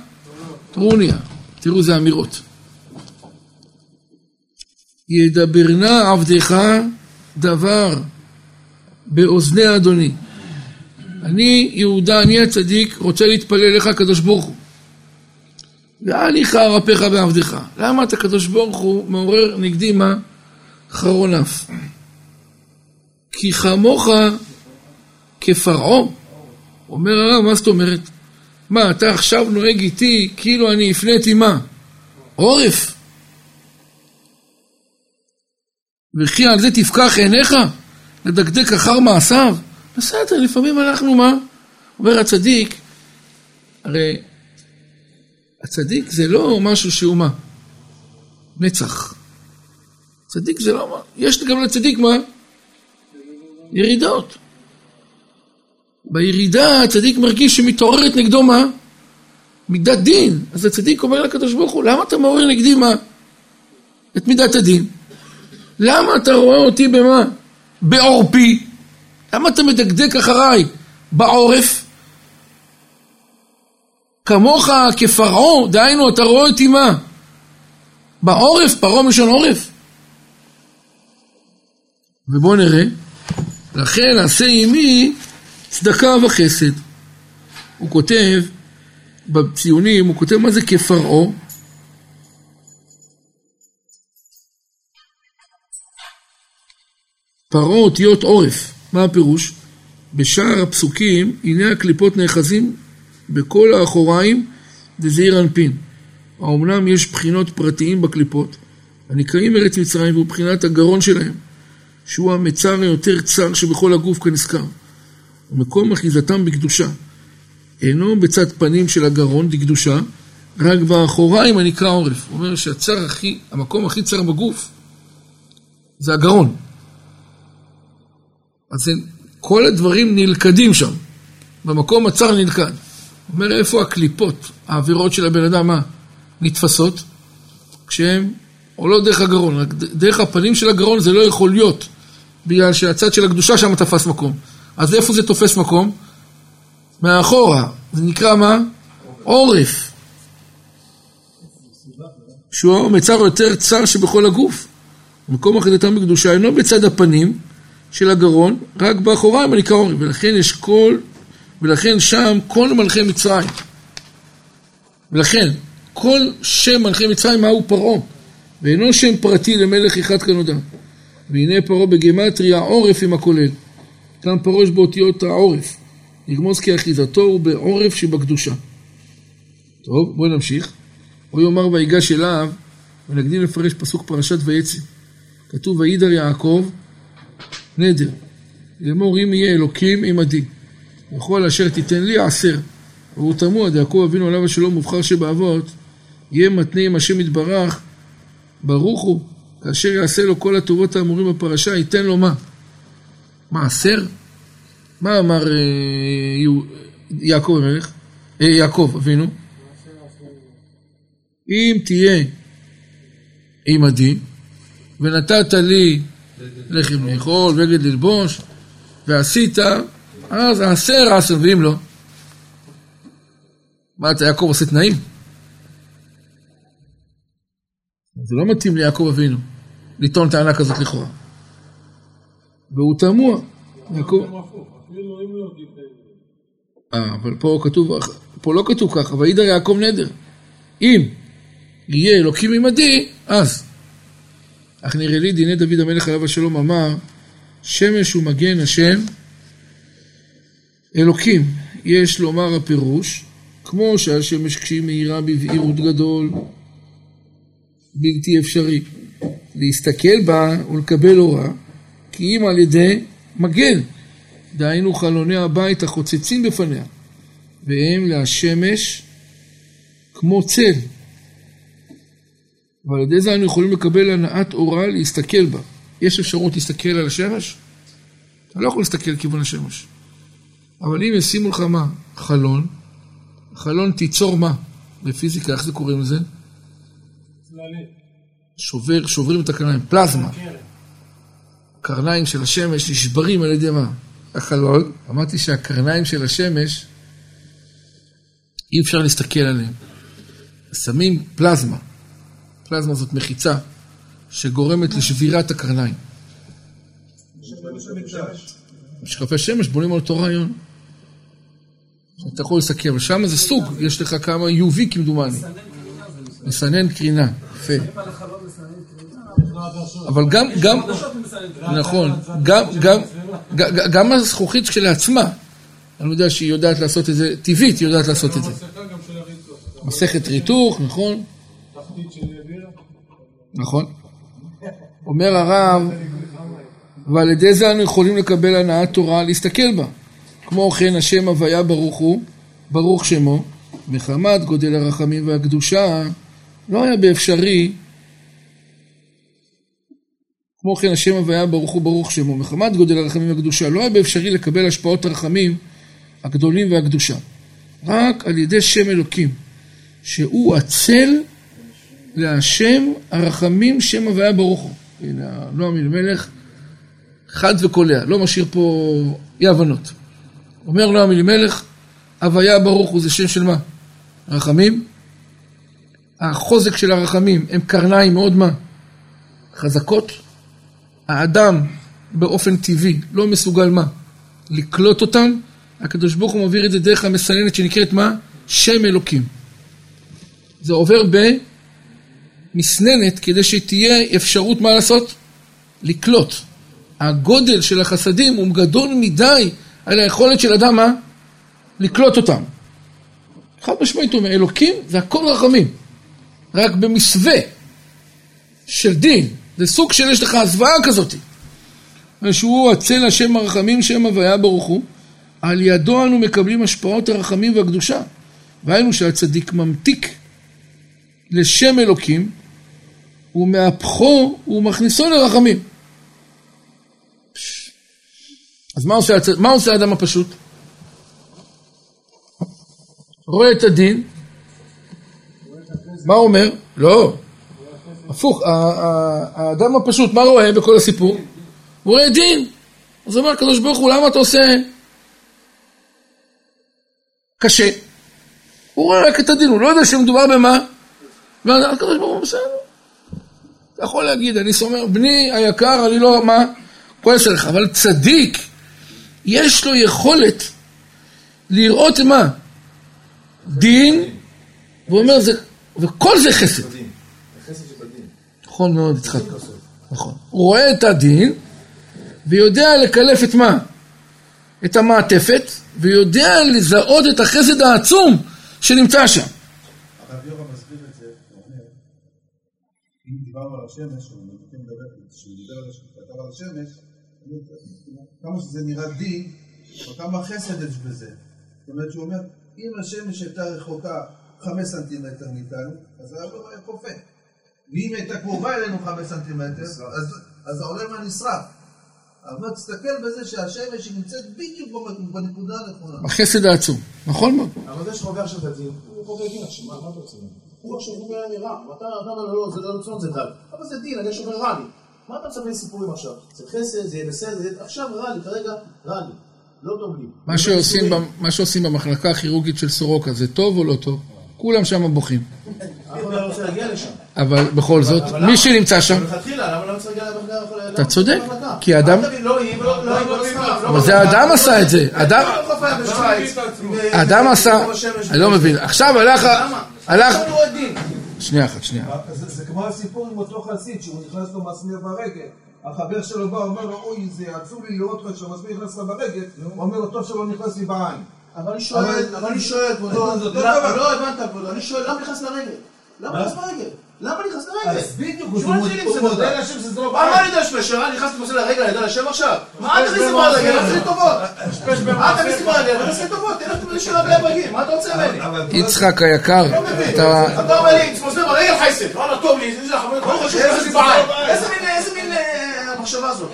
טרוניה. תראו, זה אמירות. ידברנה עבדך דבר באוזני אדוני. אני יהודה, אני הצדיק, רוצה להתפלל לך הקדוש ברוך הוא. ואל יכה רפיך בעבדך. למה אתה הקדוש ברוך הוא מעורר נגדי מה? חרון אף. כי כמוך כפרעה. אומר הרב, מה זאת אומרת? מה, אתה עכשיו נוהג איתי כאילו אני הפניתי מה? עורף. וכי על זה תפקח עיניך? לדקדק אחר מעשיו? בסדר, לפעמים אנחנו מה? אומר הצדיק, הרי הצדיק זה לא משהו שהוא מה? נצח. צדיק זה לא מה? יש גם לצדיק מה? ירידות. בירידה הצדיק מרגיש שמתעוררת נגדו מה? מידת דין. אז הצדיק אומר לקדוש ברוך הוא, למה אתה מעורר נגדי מה? את מידת הדין. למה אתה רואה אותי במה? בעורפי. למה אתה מדקדק אחריי? בעורף. כמוך כפרעה, דהיינו אתה רואה אותי מה? בעורף, פרעה מלשון עורף. ובואו נראה, לכן עשה עימי צדקה וחסד. הוא כותב בציונים, הוא כותב מה זה כפרעה. פרעה אותיות עורף, מה הפירוש? בשאר הפסוקים, הנה הקליפות נאחזים בכל האחוריים דזעיר אנפין. האומנם יש בחינות פרטיים בקליפות, הנקראים ארץ מצרים והוא בחינת הגרון שלהם, שהוא המצר היותר צר שבכל הגוף כנזכר. ומקום אחיזתם בקדושה. אינו בצד פנים של הגרון דקדושה, רק באחוריים הנקרא עורף. הוא אומר שהצר הכי, המקום הכי צר בגוף זה הגרון. אז כל הדברים נלכדים שם, במקום הצר נלכד. אומר איפה הקליפות, העבירות של הבן אדם, מה? נתפסות? כשהם עולות דרך הגרון, דרך הפנים של הגרון זה לא יכול להיות, בגלל שהצד של הקדושה שם תפס מקום. אז איפה זה תופס מקום? מאחורה. זה נקרא מה? עורף. שהוא המצר יותר צר שבכל הגוף. מקום אחדתם בקדושה אינו בצד הפנים של הגרון, רק באחוריים עורף. ולכן יש כל, ולכן שם כל מלכי מצרים. ולכן, כל שם מלכי מצרים מהו פרעה, ואינו שם פרטי למלך אחד כנודע. והנה פרעה בגימטריה עורף עם הכולל. כאן פרוש באותיות העורף. נגמוס כי אחיזתו הוא בעורף שבקדושה. טוב, בואו נמשיך. הוא יאמר ויגש אליו, ונקדים לפרש פסוק פרשת ויצא. כתוב וידר יעקב נדר. לאמור אם יהיה אלוקים עמדי. וכל אשר תיתן לי עשר. והוא תמוה, דיעקב אבינו עליו השלום מובחר שבאבות, יהיה מתנה עם השם יתברך, ברוך הוא, כאשר יעשה לו כל הטובות האמורים בפרשה, ייתן לו מה? מעשר? מה אמר אה, יעקב המלך? אה, יעקב אבינו? אם תהיה עמדי ונתת לי לחם לאכול בגד ללבוש ועשית אז עשר עשר ואם לא מה אתה יעקב עושה תנאים? זה לא מתאים ליעקב אבינו לטעון טענה כזאת לכאורה והוא תמוה. יעקב... אה, אבל פה כתוב, פה לא כתוב ככה, וידר יעקב נדר. אם יהיה אלוקים עמדי, אז. אך נראה לי דיני דוד המלך עליו השלום אמר, שמש ומגן השם אלוקים. יש לומר הפירוש, כמו שהשמש כשהיא מאירה בבהירות גדול, בלתי אפשרי. להסתכל בה ולקבל הוראה, כי אם על ידי מגן, דהיינו חלוני הבית החוצצים בפניה, והם להשמש כמו צל. ועל ידי זה אנו יכולים לקבל הנעת אורה להסתכל בה. יש אפשרות להסתכל על השמש? אתה לא יכול להסתכל לכיוון השמש. אבל אם ישימו לך מה? חלון, חלון תיצור מה? בפיזיקה, איך זה קוראים לזה? שובר, שוברים את הקרניים, פלזמה. הקרניים של השמש נשברים על ידי מה? החלון. אמרתי שהקרניים של השמש, אי אפשר להסתכל עליהם. שמים פלזמה. פלזמה זאת מחיצה שגורמת לשבירת הקרניים. משקפי שמש בונים על אותו רעיון. אתה יכול אבל שם זה סוג, יש לך כמה UV כמדומני. מסנן קרינה, יפה. אבל גם, גם, נכון, גם, גם, גם הזכוכית כשלעצמה, אני יודע שהיא יודעת לעשות את זה, טבעית היא יודעת לעשות את זה. מסכת ריתוך, נכון? נכון. אומר הרב, ועל ידי זה אנו יכולים לקבל הנעת תורה להסתכל בה. כמו כן השם הוויה ברוך הוא, ברוך שמו, מחמת גודל הרחמים והקדושה, לא היה באפשרי, כמו כן השם הוויה ברוך הוא ברוך שמו, מחמת גודל הרחמים והקדושה, לא היה באפשרי לקבל השפעות הרחמים הגדולים והקדושה. רק על ידי שם אלוקים, שהוא הצל להשם הרחמים שם הוויה ברוך הוא. הנה, נועם אלימלך, חד וקולע, לא משאיר פה אי הבנות. אומר נועם אלימלך, הוויה ברוך הוא זה שם של מה? רחמים? החוזק של הרחמים הם קרניים מאוד מה? חזקות. האדם באופן טבעי לא מסוגל מה? לקלוט אותם. הקדוש ברוך הוא מעביר את זה דרך המסננת שנקראת מה? שם אלוקים. זה עובר במסננת כדי שתהיה אפשרות מה לעשות? לקלוט. הגודל של החסדים הוא גדול מדי על היכולת של אדם מה? לקלוט אותם. חד משמעית הוא אומר, אלוקים זה הכל רחמים. רק במסווה של דין, זה סוג של יש לך הזוועה כזאת. שהוא הצל השם הרחמים שם הוויה ברוך הוא, על ידו אנו מקבלים השפעות הרחמים והקדושה. והיינו שהצדיק ממתיק לשם אלוקים, ומהפכו ומכניסו לרחמים. אז מה עושה, מה עושה האדם הפשוט? רואה את הדין, מה הוא אומר? לא, הפוך, האדם הפשוט, מה רואה בכל הסיפור? הוא רואה דין. אז הוא אומר, הקדוש ברוך הוא, למה אתה עושה קשה? הוא רואה רק את הדין, הוא לא יודע שמדובר במה? והקדוש ברוך הוא בסדר. אתה יכול להגיד, אני סומר, בני היקר, אני לא, מה? כועס עליך, אבל צדיק, יש לו יכולת לראות מה? דין, והוא אומר, זה, וכל זה חסד. נכון מאוד, יצחק. נכון. הוא רואה את הדין, ויודע לקלף את מה? את המעטפת, ויודע לזהות את החסד העצום שנמצא שם. הרב יורם מסביר את זה, הוא אומר, אם דיברנו על השמש, כשהוא דיבר על השמש, כמה שזה נראה דין, או כמה חסד יש בזה. זאת אומרת שהוא אומר, אם השמש הייתה רחוקה חמש סנטימטר מאיתנו, אז העולם היה קופא. ואם הייתה קרובה אלינו חמש סנטימטר, אז, אז העולם היה נשרף. אבל תסתכל בזה שהשמש היא נמצאת בדיוק בנקודה הנכונה. החסד העצום, נכון מאוד. אבל זה שחובר את הדין, הוא חובר דין עכשיו, מה אתה רוצה? הוא עכשיו הוא אומר נראה, ואתה אומר לו לא, זה לא רצון, זה דל. אבל זה דין, אני עכשיו רע לי. מה אתה מצפה סיפורים עכשיו? זה חסד, זה יהיה בסדר, עכשיו רע לי, כרגע רע לי. לא טוב לי. מה שעושים, מה שעושים במחלקה הכירורגית של סורוקה, זה טוב או לא טוב? כולם שם בוכים. לא. אבל בכל זאת, מי שנמצא שם, לא? אתה צודק, כי אדם, לא. אבל זה האדם עשה את זה, אדם, לא עשה, אני לא מבין, עכשיו הלך, הלך. שנייה אחת, שנייה, זה, כמו הסיפור עם אותו חסיד, שהוא נכנס לו מסמר ברגל, החבר שלו בא, אומר לו, אוי, זה עצוב לי לראות אותך שהמסמר נכנס לך ברגל, הוא אומר לו, טוב שלא נכנס לי בעין. אבל אני שואל, אבל- אני שואל, כבודו, אותו למה- דבר. לא הבנת, כבודו, אני שואל, למה נכנס לרגל? למה נכנס לרגל? למה נכנס לרגל? אז בדיוק, הוא מודה. להשם שזה לא מה. אני יודע שפשרה? נכנסתי ועושה לרגל, אני יודע לשם עכשיו? מה אתה תכניס לי ברגל? אל תעשה טובות. מה אתה תכניס לי ברגל? אל תעשה טובות, תן לי של הבלי הבגים, מה אתה רוצה ממני? יצחק היקר, אתה, אתה אומר לי, תסמוס ברגל חייסת, וואלה טוב לי, זה חמור, ברוך השם, נכנס לי בעין. איזה מין, מין אה, מחשבה זאת?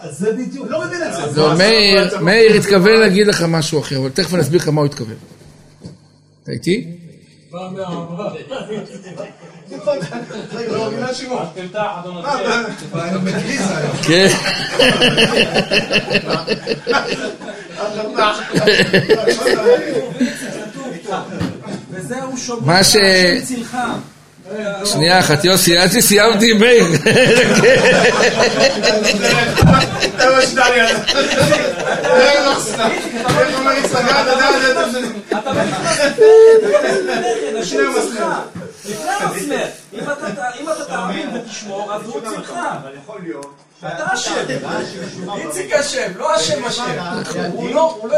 אז זה בדיוק. לא מבין את זה. לא, מאיר, מאיר התכוון להגיד לך משהו אחר, אבל תכף אני אסביר לך מה הוא התכוון. אתה איתי? רגע, לא מבין מה שמעון. אני מקריס היום. כן. וזהו שומר מה ש- השם צילך. שנייה אחת, יוסי, עד שסיימתי עם מאיר. אתה לא נכנס לפני, השם צילך. לפני המסמר. אם אתה- תאמין ותשמור, אז הוא צילך. אתה אשם. איציק אשם, לא אשם אשם. הוא לא, הוא לא.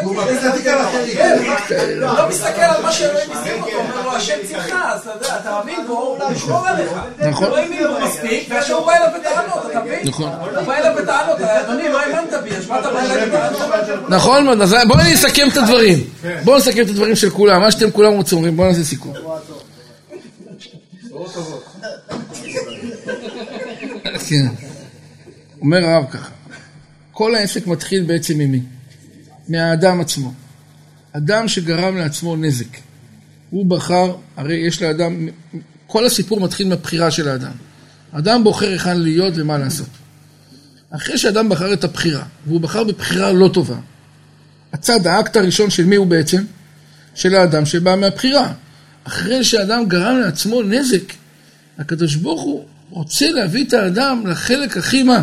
כן, הוא לא מסתכל על מה שאלוהים הזים אותו, הוא אומר לו, השם צילך, אז אתה יודע, אתה מאמין בו, הוא ישמור עליך. נכון. לא האמין בו מספיק, ועכשיו הוא בא אליו בטענות, אתה מבין? נכון. הוא בא אליו בטענות, אדוני, לא האמנת בי, אז מה אתה בא אליי בטענות? נכון מאוד, אז בואו נסכם את הדברים. בואו נסכם את הדברים של כולם, מה שאתם כולם רוצים, אומרים, בואו נעשה סיכום. כן. אומר הרב ככה, כל העסק מתחיל בעצם ממי? מהאדם עצמו. אדם שגרם לעצמו נזק. הוא בחר, הרי יש לאדם, כל הסיפור מתחיל מהבחירה של האדם. אדם בוחר היכן להיות ומה לעשות. אחרי שאדם בחר את הבחירה, והוא בחר בבחירה לא טובה, הצד, האקט הראשון של מי הוא בעצם? של האדם שבא מהבחירה. אחרי שאדם גרם לעצמו נזק, הקדוש ברוך הוא רוצה להביא את האדם לחלק הכי מה?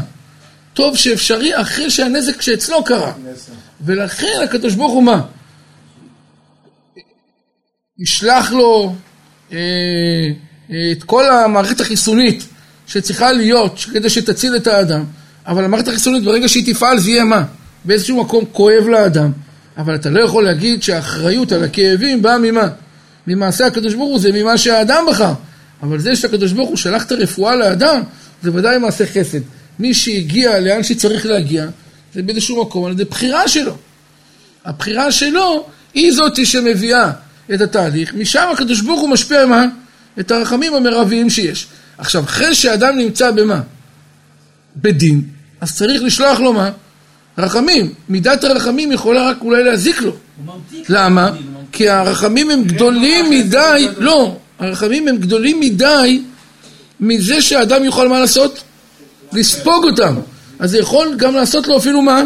טוב שאפשרי אחרי שהנזק שאצלו קרה. ולכן הקדוש ברוך הוא מה? ישלח לו אה, אה, את כל המערכת החיסונית שצריכה להיות כדי שתציל את האדם, אבל המערכת החיסונית ברגע שהיא תפעל זה יהיה מה? באיזשהו מקום כואב לאדם, אבל אתה לא יכול להגיד שהאחריות על הכאבים באה ממה? ממעשה הקדוש ברוך הוא זה ממה שהאדם בחר, אבל זה שהקדוש ברוך הוא שלח את הרפואה לאדם זה ודאי מעשה חסד. מי שהגיע לאן שצריך להגיע זה באיזשהו מקום על ידי בחירה שלו. הבחירה שלו היא זאת שמביאה את התהליך, משם הקדוש ברוך הוא משפיע מה? את הרחמים המרביים שיש. עכשיו, אחרי שאדם נמצא במה? בדין, אז צריך לשלוח לו מה? רחמים. מידת הרחמים יכולה רק אולי להזיק לו. למה? כי הרחמים הם גדולים מדי, לא, הרחמים הם גדולים מדי מזה שהאדם יוכל מה לעשות? לספוג אותם. אז זה יכול גם לעשות לו אפילו מה?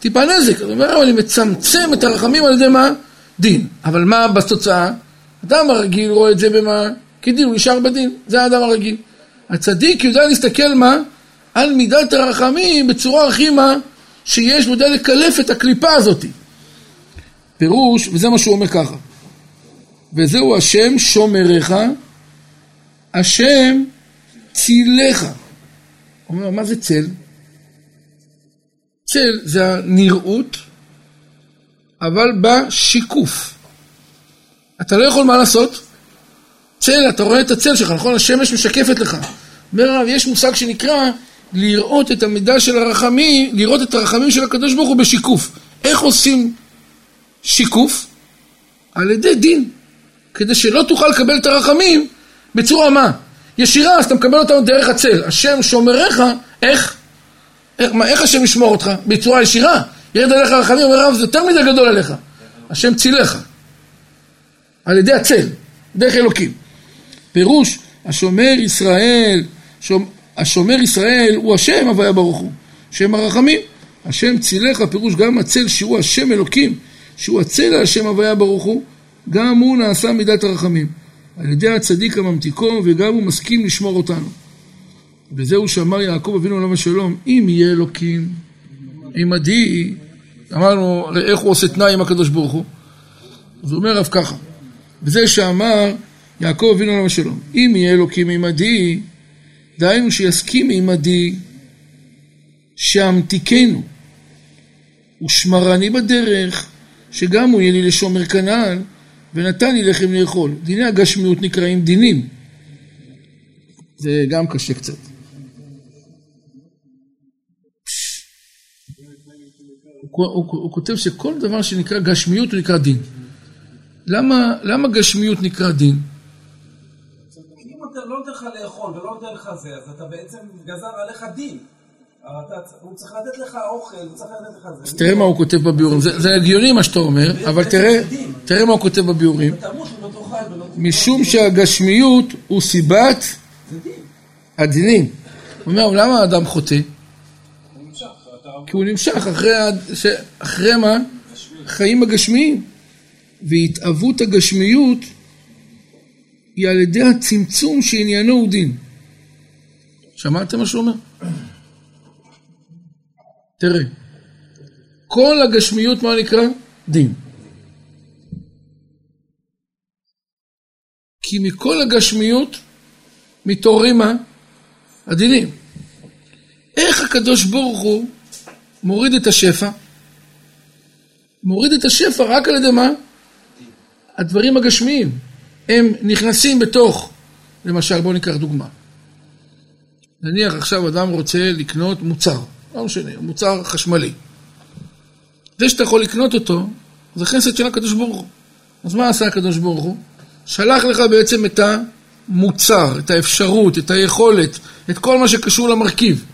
טיפה נזק. הוא אומר, אני מצמצם את הרחמים על ידי מה? דין. אבל מה בתוצאה? אדם הרגיל רואה את זה במה? כדין, הוא נשאר בדין. זה האדם הרגיל. הצדיק יודע להסתכל מה? על מידת הרחמים בצורה הכי מה? שיש, הוא יודע לקלף את הקליפה הזאת. פירוש, וזה מה שהוא אומר ככה. וזהו השם שומריך, השם צילך. אומר, מה זה צל? צל זה הנראות, אבל בשיקוף. אתה לא יכול מה לעשות? צל, אתה רואה את הצל שלך, נכון? השמש משקפת לך. אומר הרב, יש מושג שנקרא לראות את המידה של הרחמים, לראות את הרחמים של הקדוש ברוך הוא בשיקוף. איך עושים שיקוף? על ידי דין. כדי שלא תוכל לקבל את הרחמים בצורה מה? ישירה, אז אתה מקבל אותם דרך הצל. השם שומריך, איך? איך, מה, איך השם ישמור אותך? בצורה ישירה. ירד עליך רחמים, אומר הרב, זה יותר מדי גדול עליך. השם צילך. על ידי הצל, דרך אלוקים. פירוש, השומר ישראל, שומ... השומר ישראל הוא השם הוויה ברוך הוא, שם הרחמים. השם צילך, פירוש גם הצל שהוא השם אלוקים, שהוא הצל השם הוויה ברוך הוא, גם הוא נעשה מידת הרחמים. על ידי הצדיק הממתיקו, וגם הוא מסכים לשמור אותנו. וזהו שאמר יעקב אבינו עליו השלום, אם יהיה אלוקים עמדי, אמרנו, איך הוא עושה תנאי עם הקדוש ברוך הוא? אז הוא אומר רב ככה, וזה שאמר יעקב אבינו עליו השלום, אם יהיה אלוקים עמדי, דהיינו שיסכים עמדי, שאמתיקנו, ושמרני בדרך, שגם הוא יהיה לי לשומר כנען, ונתן לי לחם לאכול. דיני הגשמיות נקראים דינים. זה גם קשה קצת. הוא, הוא, הוא כותב שכל דבר שנקרא גשמיות הוא נקרא דין. למה, למה גשמיות נקרא דין? אם אתה לא נותן לך לאכול ולא נותן לך זה, אז אתה בעצם גזר עליך דין. אתה- הוא צריך לתת לך אוכל, הוא צריך לתת לך זה. אז תראה מה הוא כותב בביאורים. זה, הגיוני מה שאתה אומר, אבל תראה, מה הוא כותב בביאורים. ולא תאכל. משום שהגשמיות הוא סיבת. הדינים. הוא אומר, למה האדם חוטא? כי הוא נמשך. אחרי מה? חיים הגשמיים. והתאוות הגשמיות היא על ידי הצמצום שעניינו הוא דין. שמעתם מה שהוא אומר? תראה, כל הגשמיות מה נקרא? דין. כי מכל הגשמיות מתעוררים מה? הדינים. איך הקדוש ברוך הוא מוריד את השפע? מוריד את השפע רק על ידי מה? הדברים הגשמיים. הם נכנסים בתוך, למשל בואו ניקח דוגמה. נניח עכשיו אדם רוצה לקנות מוצר, לא משנה, מוצר חשמלי. זה שאתה יכול לקנות אותו, זה חסד של הקדוש ברוך הוא. אז מה עשה הקדוש ברוך הוא? שלח לך בעצם את המוצר, את האפשרות, את היכולת, את כל מה שקשור למרכיב.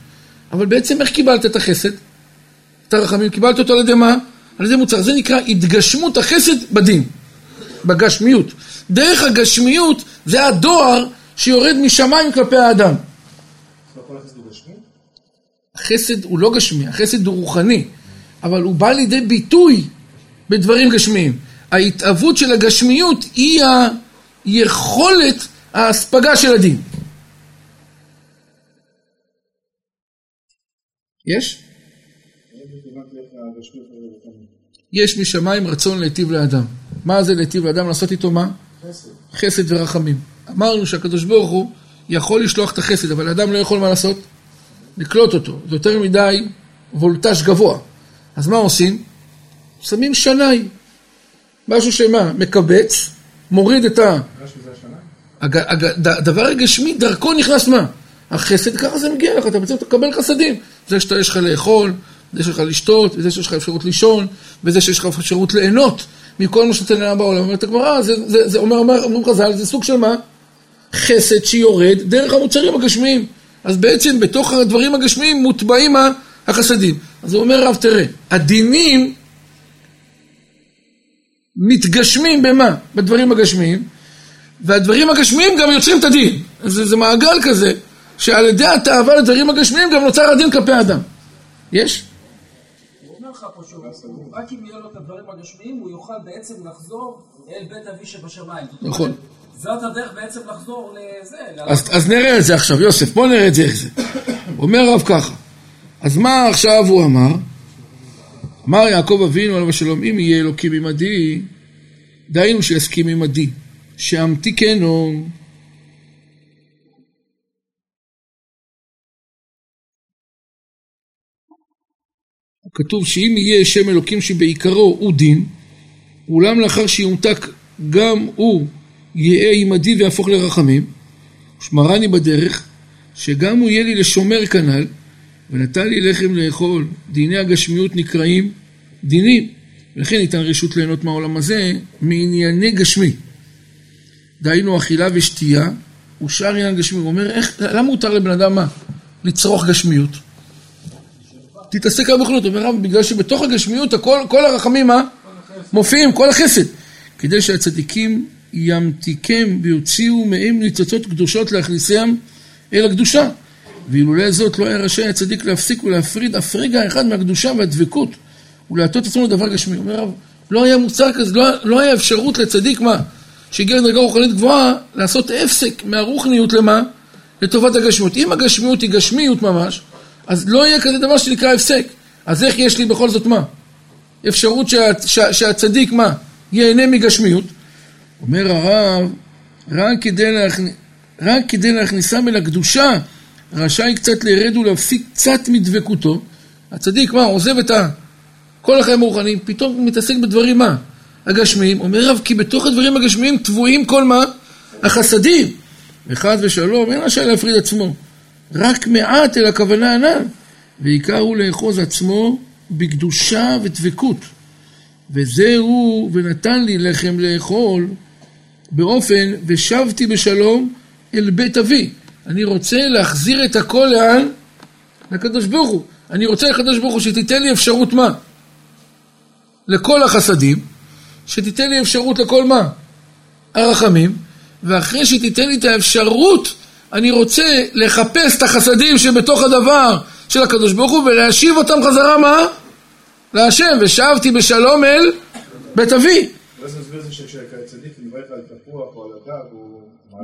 אבל בעצם איך קיבלת את החסד? את הרחמים, קיבלת אותו על ידי מה? על ידי מוצר. זה נקרא התגשמות החסד בדין, בגשמיות. דרך הגשמיות זה הדואר שיורד משמיים כלפי האדם. החסד הוא לא גשמי, החסד הוא רוחני, אבל הוא בא לידי ביטוי בדברים גשמיים. ההתאבות של הגשמיות היא היכולת ההספגה של הדין. יש? יש משמיים רצון להיטיב לאדם. מה זה להיטיב לאדם? לעשות איתו מה? חסד ורחמים. אמרנו שהקדוש ברוך הוא יכול לשלוח את החסד, אבל האדם לא יכול מה לעשות? לקלוט אותו. זה יותר מדי וולטאז' גבוה. אז מה עושים? שמים שנאי. משהו שמה? מקבץ, מוריד את ה... הג- הג- ד- הדבר הגשמי, דרכו נכנס מה? החסד, ככה זה מגיע לך, אתה בעצם תקבל חסדים. זה שאתה יש לך לאכול, זה שיש לך לשתות, וזה שיש לך אפשרות לישון, וזה שיש לך אפשרות ליהנות מכל מה שאתה נהנה בעולם. אומרת הגמרא, זה, זה, זה אומר, אומר, אומרים חז"ל, זה סוג של מה? חסד שיורד דרך המוצרים הגשמיים. אז בעצם בתוך הדברים הגשמיים מוטבעים החסדים. אז הוא אומר רב, תראה, הדינים מתגשמים במה? בדברים הגשמיים, והדברים הגשמיים גם יוצרים את הדין. אז זה, זה מעגל כזה, שעל ידי התאווה לדברים הגשמיים גם נוצר הדין כלפי האדם. יש? רק אם יהיו לו את הדברים הגשמיים, הוא יוכל בעצם לחזור אל בית אבי שבשמיים. נכון. זאת הדרך בעצם לחזור לזה. אז, אז נראה את זה עכשיו, יוסף, בוא נראה את זה איך זה. אומר הרב ככה, אז מה עכשיו הוא אמר? אמר יעקב אבינו עליו השלום, אם יהיה אלוקים עמדי, דהיינו שיסכים עמדי, שאמתיקנו. כתוב שאם יהיה שם אלוקים שבעיקרו הוא דין, אולם לאחר שיומתק גם הוא יהיה עמדי ויהפוך לרחמים, ושמרני בדרך, שגם הוא יהיה לי לשומר כנ"ל, ונתן לי לחם לאכול, דיני הגשמיות נקראים דינים, ולכן ניתן רשות ליהנות מהעולם הזה מענייני גשמי. דהיינו אכילה ושתייה, ושאר עניין גשמי. הוא אומר, איך, למה מותר לבן אדם מה? לצרוך גשמיות. תתעסק רק בחולות. הוא אומר, רב, בגלל שבתוך הגשמיות הכל, כל הרחמים, מה? מופיעים, כל החסד. כדי שהצדיקים ימתיקם ויוציאו מהם ניצוצות קדושות להכניסם אל הקדושה. ואילולא זאת לא היה רשאי הצדיק להפסיק ולהפריד אף רגע אחד מהקדושה והדבקות ולהטות עצמו לדבר גשמי. אומר הרב, לא היה מוצר כזה, לא, לא היה אפשרות לצדיק מה? שהגיע לדרגה רוחנית גבוהה, לעשות הפסק מהרוחניות למה? לטובת הגשמיות. אם הגשמיות היא גשמיות ממש, אז לא יהיה כזה דבר שנקרא הפסק. אז איך יש לי בכל זאת מה? אפשרות שה, שה, שהצדיק מה? ייהנה מגשמיות. אומר הרב, רק כדי, להכנ... רק כדי להכניסם אל הקדושה, רשאי קצת לרד ולהפסיק קצת מדבקותו. הצדיק, מה, עוזב את ה... כל החיים הרוחניים, פתאום מתעסק בדברים מה? הגשמיים. אומר רב, כי בתוך הדברים הגשמיים טבועים כל מה? החסדים. וחד ושלום, אין רשאי להפריד עצמו. רק מעט אל הכוונה הנ"ל. ועיקר הוא לאחוז עצמו בקדושה ודבקות. וזהו, ונתן לי לחם לאכול, באופן, ושבתי בשלום אל בית אבי. אני רוצה להחזיר את הכל לאן? לקדוש ברוך הוא. אני רוצה לקדוש ברוך הוא שתיתן לי אפשרות מה? לכל החסדים, שתיתן לי אפשרות לכל מה? הרחמים, ואחרי שתיתן לי את האפשרות, אני רוצה לחפש את החסדים שבתוך הדבר של הקדוש ברוך הוא ולהשיב אותם חזרה מה? להשם, ושבתי בשלום אל בית אבי.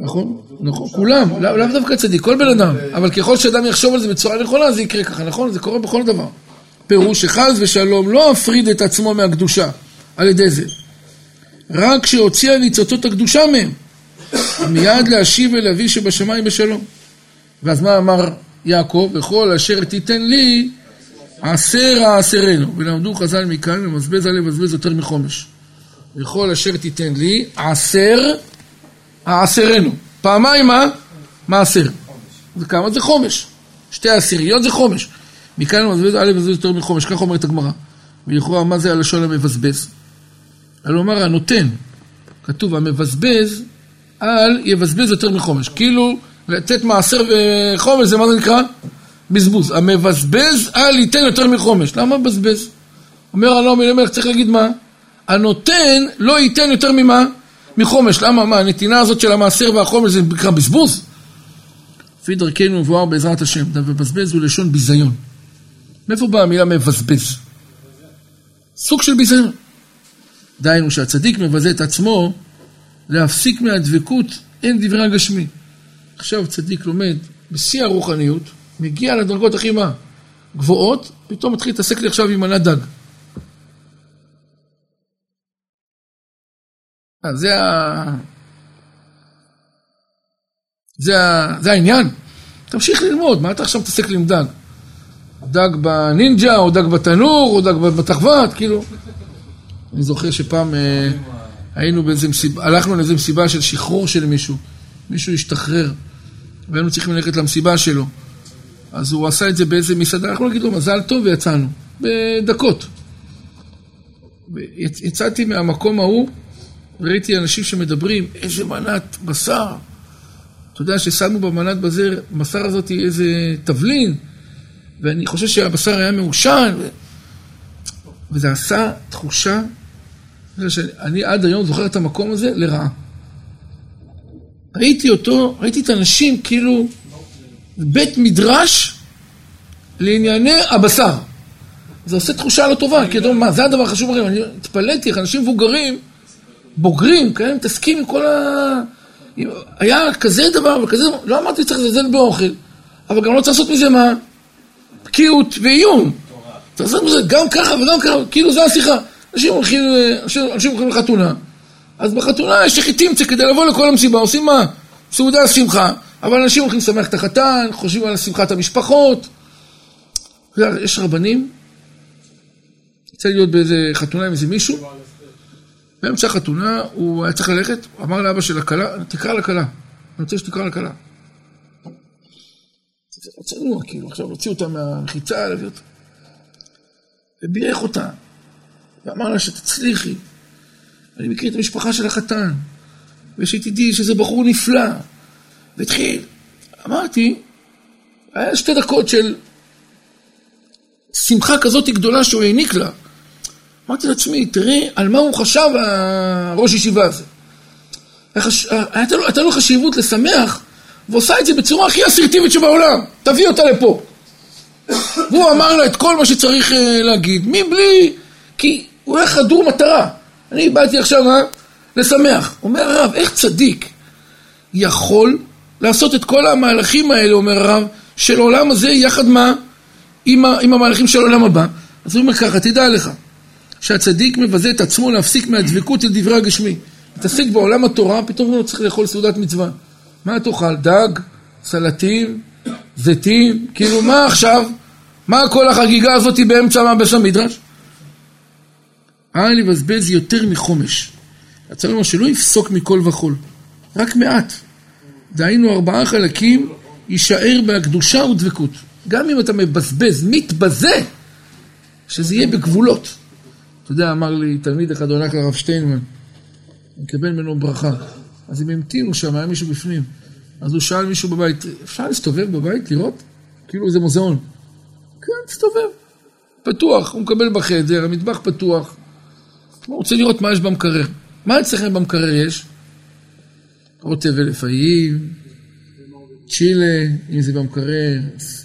נכון, נכון, כולם, לאו דווקא צדיק, כל בן אדם, אבל ככל שאדם יחשוב על זה בצורה נכונה זה יקרה ככה, נכון? זה קורה בכל דבר. פירוש שחס ושלום לא אפריד את עצמו מהקדושה על ידי זה, רק שהוציאה ניצוצות הקדושה מהם, מיד להשיב אל אבי שבשמיים בשלום. ואז מה אמר יעקב? וכל אשר תיתן לי עשר העשרנו. ולמדו חז"ל מכאן, למזבז על לבזבז יותר מחומש. וכל אשר תיתן לי עשר העשרנו. פעמיים מה? מעשר. וכמה זה חומש. שתי עשיריות זה חומש. מכאן למזבז על לבזבז יותר מחומש, כך אומרת הגמרא. ולכאורה מה זה הלשון המבזבז? הלוא אמר הנותן, כתוב המבזבז על יבזבז יותר מחומש. כאילו לתת מעשר וחומש זה מה זה נקרא? בזבוז. המבזבז אל ייתן יותר מחומש. למה מבזבז? אומר הנועם אלימלך, צריך להגיד מה? הנותן לא ייתן יותר ממה? מחומש. למה? מה? הנתינה הזאת של המעשר והחומש זה נקרא בזבוז? לפי דרכנו מבואר בעזרת השם, מבזבז הוא לשון ביזיון. מאיפה באה המילה מבזבז? סוג של ביזיון. דהיינו שהצדיק מבזה את עצמו להפסיק מהדבקות אין דברי הגשמי. עכשיו צדיק לומד בשיא הרוחניות, מגיע לדרגות הכי מה? גבוהות, פתאום מתחיל להתעסק לי עכשיו עם מנת דג. אז זה ה... זה. זה העניין. תמשיך ללמוד, מה אתה עכשיו מתעסק לי עם דג? דג בנינג'ה, או דג בתנור, או דג בתחבת, כאילו. אני זוכר שפעם אה, היינו באיזה מסיבה, הלכנו לאיזה מסיבה של שחרור של מישהו. מישהו השתחרר, והיינו צריכים ללכת למסיבה שלו. אז הוא עשה את זה באיזה מסעדה, אנחנו נגיד לו מזל טוב ויצאנו, בדקות. יצאתי מהמקום ההוא, וראיתי אנשים שמדברים, איזה מנת בשר. אתה יודע ששמו במנת בזר, בשר הזאת איזה תבלין, ואני חושב שהבשר היה מעושן, ו... וזה עשה תחושה, שאני עד היום זוכר את המקום הזה לרעה. ראיתי אותו, ראיתי את האנשים כאילו בית מדרש לענייני הבשר. זה עושה תחושה לא טובה, כי אתה אומר, מה, זה הדבר החשוב לכם, אני התפלאתי איך אנשים מבוגרים, בוגרים, כן, מתעסקים עם כל ה... היה כזה דבר וכזה דבר, לא אמרתי שצריך לזלזל באוכל, אבל גם לא צריך לעשות מזה מה? בקיאות ואיום. צריך לעשות מזה גם ככה וגם ככה, כאילו זה השיחה. אנשים הולכים, אנשים הולכים לחתונה, אז בחתונה יש לחיטימציה כדי לבוא לכל המסיבה, עושים מה? סעודה שמחה, אבל אנשים הולכים לשמח את החתן, חושבים על שמחת המשפחות. יש רבנים, יצא להיות באיזה חתונה עם איזה מישהו, באמצע החתונה הוא היה צריך ללכת, אמר לאבא של הכלה, תקרא לכלה, אני רוצה שתקרא לכלה. זה צנוע, כאילו, עכשיו להוציא אותה מהמחיצה, להביא אותה. ובירך אותה, ואמר לה שתצליחי. אני מכיר את המשפחה של החתן, ושתדעי שזה בחור נפלא. והתחיל. אמרתי, היה שתי דקות של שמחה כזאת גדולה שהוא העניק לה. אמרתי לעצמי, תראי על מה הוא חשב הראש ישיבה הזה. הייתה לו, לו חשיבות לשמח, ועושה את זה בצורה הכי אסרטיבית שבעולם. תביא אותה לפה. והוא אמר לה את כל מה שצריך אה, להגיד, מבלי, כי הוא היה חדור מטרה. אני באתי עכשיו מה? לשמח. אומר הרב, איך צדיק יכול לעשות את כל המהלכים האלה, אומר הרב, של עולם הזה יחד מה? עם, עם המהלכים של עולם הבא. אז הוא אומר ככה, תדע לך, שהצדיק מבזה את עצמו להפסיק מהדבקות אל דברי הגשמי. מתעסק בעולם התורה, פתאום הוא צריך לאכול סעודת מצווה. מה תאכל? דג? סלטים? זיתים? כאילו, מה עכשיו? מה כל החגיגה הזאת באמצע בית המדרש? אל יבזבז יותר מחומש. רצה לומר שלא יפסוק מכל וכול, רק מעט. דהיינו ארבעה חלקים, יישאר בהקדושה ודבקות. גם אם אתה מבזבז, מתבזה, שזה יהיה בגבולות. אתה יודע, אמר לי תלמיד אחד עונק לרב שטיינמן, אני מקבל ממנו ברכה. אז הם המתינו שם, היה מישהו בפנים. אז הוא שאל מישהו בבית, אפשר להסתובב בבית, לראות? כאילו זה מוזיאון. כן, תסתובב. פתוח, הוא מקבל בחדר, המטבח פתוח. הוא רוצה לראות מה יש במקרר. מה אצלכם במקרר יש? רוטב ולפאים, צ'ילה, אם זה במקרר,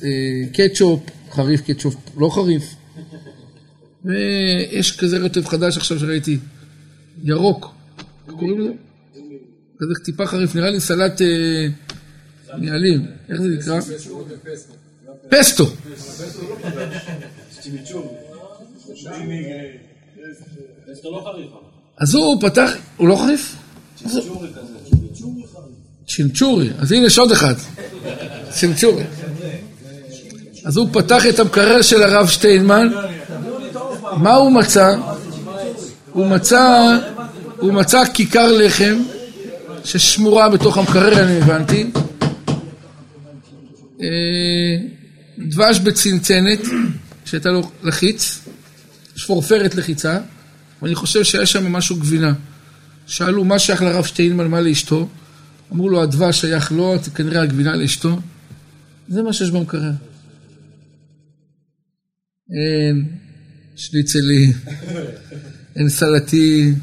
אה, קטשופ, חריף קטשופ, לא חריף. ויש כזה רוטב חדש עכשיו שראיתי, ירוק, איך קוראים לזה? כזה טיפה חריף, נראה לי סלט אה, נעלים, איך זה נקרא? פסטו. אז הוא פתח, הוא לא חריף? צ'ינצ'ורי, אז הנה יש עוד אחד, צ'ינצ'ורי. אז הוא פתח את המקרר של הרב שטיינמן, מה הוא מצא? הוא מצא, הוא מצא כיכר לחם ששמורה בתוך המקרר, אני הבנתי. אה, דבש בצנצנת, שהייתה לו לחיץ, שפורפרת לחיצה, ואני חושב שהיה שם משהו גבינה. שאלו מה שייך לרב שטיינמן, מה לאשתו? אמרו לו, הדבש שייך לו, כנראה הגבינה לאשתו. זה מה שיש במקרר. שניצלי, אין סלטי,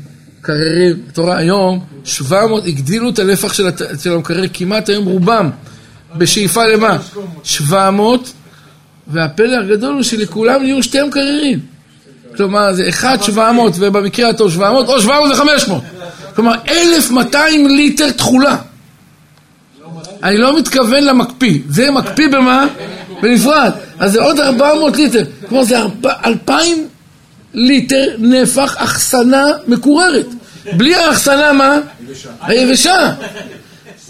קררים. אתה רואה, היום 700, הגדילו את הלפח של, הת... של המקרר, כמעט היום רובם, בשאיפה למה? 700, והפלא הגדול הוא שלכולם נהיו שתי מקררים. כלומר, זה 1 700, ובמקרה הטוב 700, או 700 זה 500. כלומר, 1,200 ליטר תכולה. אני לא מתכוון למקפיא, זה מקפיא במה? בנפרד. אז זה עוד 400 ליטר. כלומר, זה 2,000 ליטר נפח אחסנה מקוררת. בלי האחסנה מה? היבשה.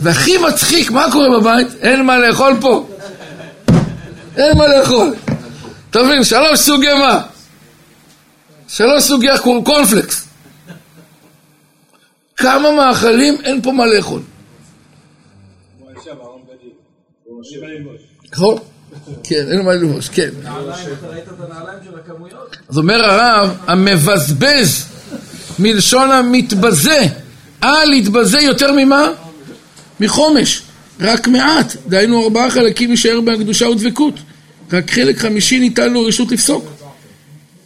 והכי מצחיק, מה קורה בבית? אין מה לאכול פה. אין מה לאכול. אתה מבין, שלוש סוגי מה? שלוש סוגי קורנפלקס. כמה מאכלים, אין פה מה לאכול. נכון? כן, אין מה ללבוש, כן. אז אומר הרב, המבזבז, מלשון המתבזה, אל יתבזה יותר ממה? מחומש, רק מעט, דהיינו ארבעה חלקים יישאר בהקדושה ודבקות, רק חלק חמישי ניתן לו רשות לפסוק.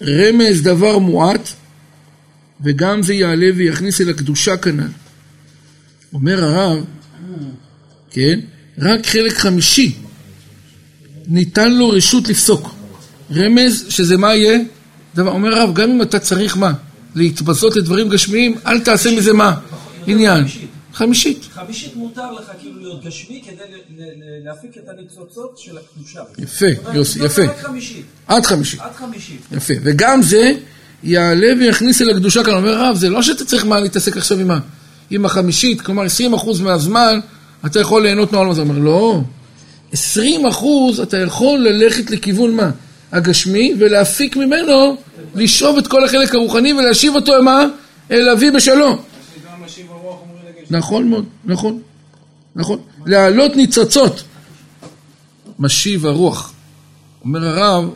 רמז דבר מועט, וגם זה יעלה ויכניס אל הקדושה כנ"ל. אומר הרב, כן, רק חלק חמישי ניתן לו רשות לפסוק. רמז שזה מה יהיה? דבר, אומר הרב, גם אם אתה צריך מה? להתבזות לדברים גשמיים, אל תעשה מזה מה? עניין. חמישית. חמישית מותר לך כאילו להיות גשמי כדי להפיק את הניצוצות של הקדושה. יפה, יוסי, יפה. עד חמישית. עד חמישית. עד חמישית. יפה. וגם זה יעלה ויכניס אל הקדושה כאן. אומר הרב, זה לא שאתה צריך מה להתעסק עכשיו עם, ה, עם החמישית, כלומר 20% מהזמן אתה יכול ליהנות מהעולם הזה. אומר, לא. 20 אחוז אתה יכול ללכת לכיוון מה? הגשמי, ולהפיק ממנו, לשאוב את כל החלק הרוחני ולהשיב אותו מה? אל אבי בשלום. נכון מאוד, נכון, נכון. להעלות ניצוצות. משיב הרוח. אומר הרב,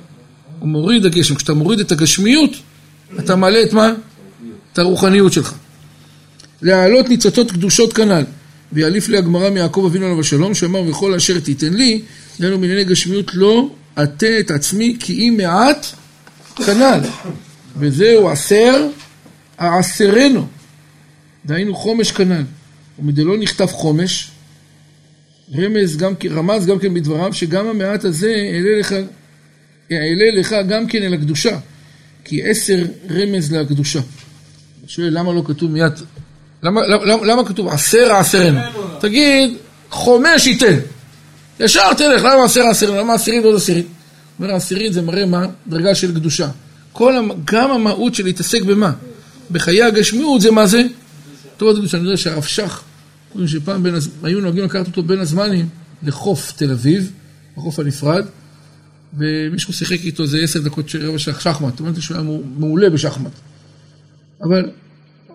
הוא מוריד הגשם. כשאתה מוריד את הגשמיות, אתה מעלה את מה? את הרוחניות שלך. להעלות ניצוצות קדושות כנ"ל. ויאליף לי הגמרא מיעקב אבינו עליו השלום, שאמר וכל אשר תיתן לי, דהיינו בענייני גשמיות לא אטה את עצמי כי אם מעט כנ"ל. וזהו עשר העשרנו. דהיינו חומש כנ"ל. ומדלא נכתב חומש, רמז גם, רמז גם כן בדבריו, שגם המעט הזה אעלה לך, אעלה לך גם כן אל הקדושה, כי עשר רמז להקדושה. שואל למה לא כתוב מיד, למה, כתוב עשר העשרנו? תגיד, חומש ייתן. ישר תלך, למה עשר העשרנו? למה עשירית ועוד עשירית? אומר העשירית זה מראה מה? דרגה של קדושה. כל, גם המהות של להתעסק במה? בחיי הגשמיות זה מה זה? טוב, אני יודע שהרב שך, שפעם בין, היו נוהגים לקחת אותו בין הזמנים לחוף תל אביב, החוף הנפרד, ומישהו שיחק איתו איזה עשר דקות של רבע שח שחמט, אמרתי שהוא היה מעו- מעולה בשחמט. אבל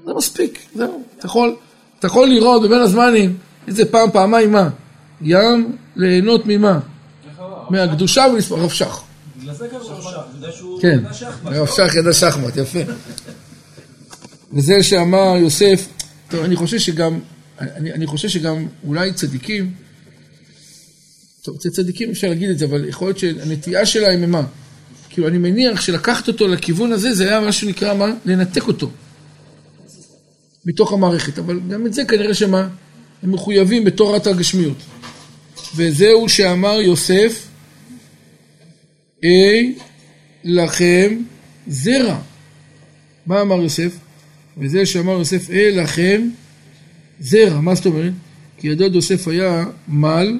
זה מספיק, זהו. אתה יכול, אתה יכול לראות בבין הזמנים איזה פעם, פעמיים מה? ים ליהנות ממה? מהקדושה ולספור, הרב שך. בגלל זה שח, בגלל שהוא כן. הרב שך ידע שחמט, יפה. וזה שאמר יוסף, טוב, אני חושב שגם, אני, אני חושב שגם אולי צדיקים, טוב, אצל צדיקים אפשר להגיד את זה, אבל יכול להיות שהנטייה שלהם היא מה? כאילו, אני מניח שלקחת אותו לכיוון הזה, זה היה מה שנקרא מה? לנתק אותו. מתוך המערכת, אבל גם את זה כנראה שמה? הם מחויבים בתורת הגשמיות. וזהו שאמר יוסף, אי לכם זרע. מה אמר יוסף? וזה שאמר יוסף, אי לכם זרע. מה זאת אומרת? כי ידוד יוסף היה מל,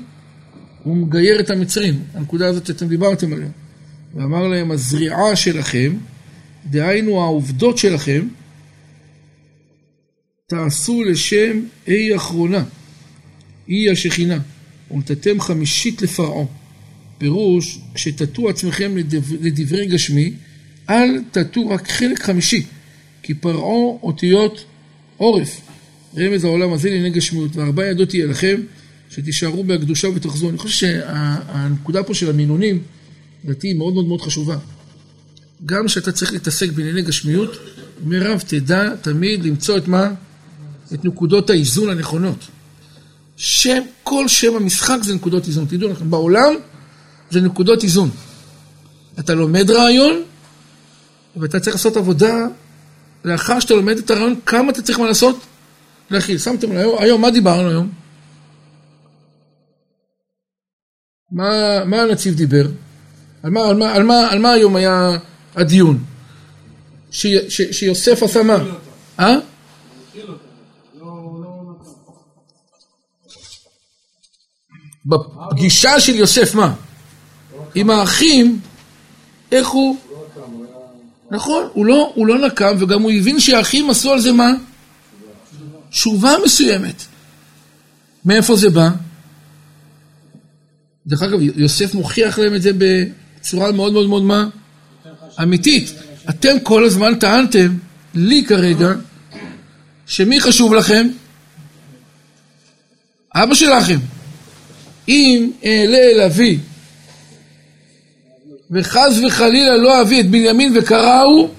הוא מגייר את המצרים. הנקודה הזאת שאתם דיברתם עליה. ואמר להם, הזריעה שלכם, דהיינו העובדות שלכם, תעשו לשם אי אחרונה, אי השכינה, ונתתם חמישית לפרעה. פירוש, כשתטו עצמכם לדבר, לדברי גשמי, אל תטו רק חלק חמישי, כי פרעה אותיות עורף. רמז העולם הזה לענייני גשמיות, וארבע ידות תהיה לכם, שתישארו בהקדושה ותחזור. אני חושב שהנקודה פה של המינונים, לדעתי היא מאוד מאוד מאוד חשובה. גם כשאתה צריך להתעסק בענייני גשמיות, מירב, תדע תמיד למצוא את מה? את נקודות האיזון הנכונות. שם, כל שם המשחק זה נקודות איזון. תדעו לכם, בעולם זה נקודות איזון. אתה לומד רעיון, ואתה צריך לעשות עבודה, לאחר שאתה לומד את הרעיון, כמה אתה צריך מה לעשות? להכיל. שמתם לב, היום, היום, מה דיברנו היום? מה, מה הנציב דיבר? על מה, על, מה, על, מה, על מה היום היה הדיון? ש, ש, שיוסף עשה מה? אה? בפגישה של יוסף, מה? עם האחים, איך הוא? נכון, הוא לא, הוא לא נקם, וגם הוא הבין שהאחים עשו על זה מה? תשובה מסוימת. מאיפה זה בא? דרך אגב, יוסף מוכיח להם את זה בצורה מאוד מאוד מאוד מה? אמיתית. אתם כל הזמן טענתם, לי כרגע, שמי חשוב לכם? אבא שלכם. אם אעלה אל אבי, וחס וחלילה לא אביא את בנימין וקראו,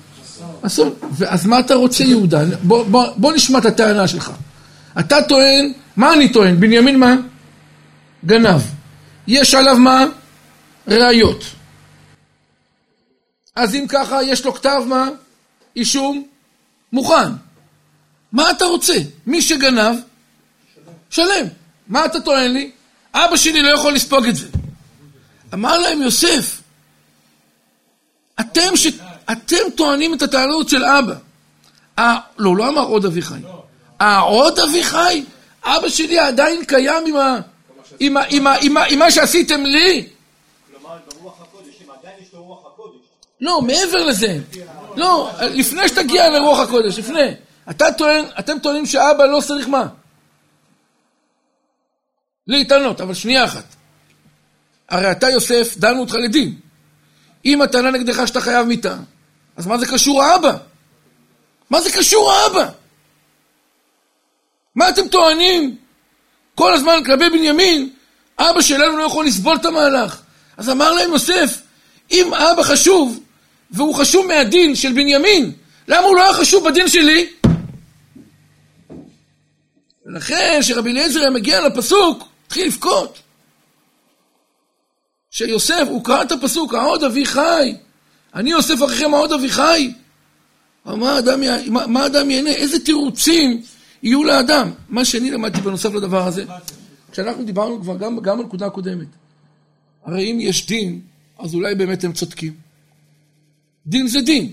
אסון. אז מה אתה רוצה יהודה? בוא, בוא, בוא נשמע את הטענה שלך. אתה טוען, מה אני טוען? בנימין מה? גנב. יש עליו מה? ראיות. אז אם ככה, יש לו כתב מה? אישום מוכן. מה אתה רוצה? מי שגנב, שלם. מה אתה טוען לי? אבא שלי לא יכול לספוג את זה. אמר להם יוסף, אתם, ש... אתם טוענים את הטענות של אבא. ה... לא, לא אמר עוד אביחי. העוד אביחי? אבא שלי עדיין קיים עם, ה... עם, ה... עם. עם. עם מה שעשיתם לי? לא, מעבר לזה. לא, לפני שתגיע לרוח הקודש, לפני. אתה טוען, אתם טוענים שאבא לא צריך מה? להתענות, אבל שנייה אחת. הרי אתה, יוסף, דנו אותך לדין. אם הטענה נגדך שאתה חייב מיתה, אז מה זה קשור האבא? מה זה קשור האבא? מה אתם טוענים? כל הזמן כלפי בנימין, אבא שלנו לא יכול לסבול את המהלך. אז אמר להם יוסף, אם אבא חשוב, והוא חשוב מהדין של בנימין, למה הוא לא היה חשוב בדין שלי? ולכן, כשרבי אליעזר היה מגיע לפסוק, התחיל לבכות. שיוסף, הוא קרא את הפסוק, העוד אבי חי, אני יוסף אחריכם העוד אבי חי. מה אדם. מה, מה אדם ייהנה? איזה תירוצים יהיו לאדם? מה שאני למדתי בנוסף לדבר הזה, כשאנחנו דיברנו כבר גם, גם בנקודה הקודמת, הרי אם יש דין, אז אולי באמת הם צודקים. דין זה דין.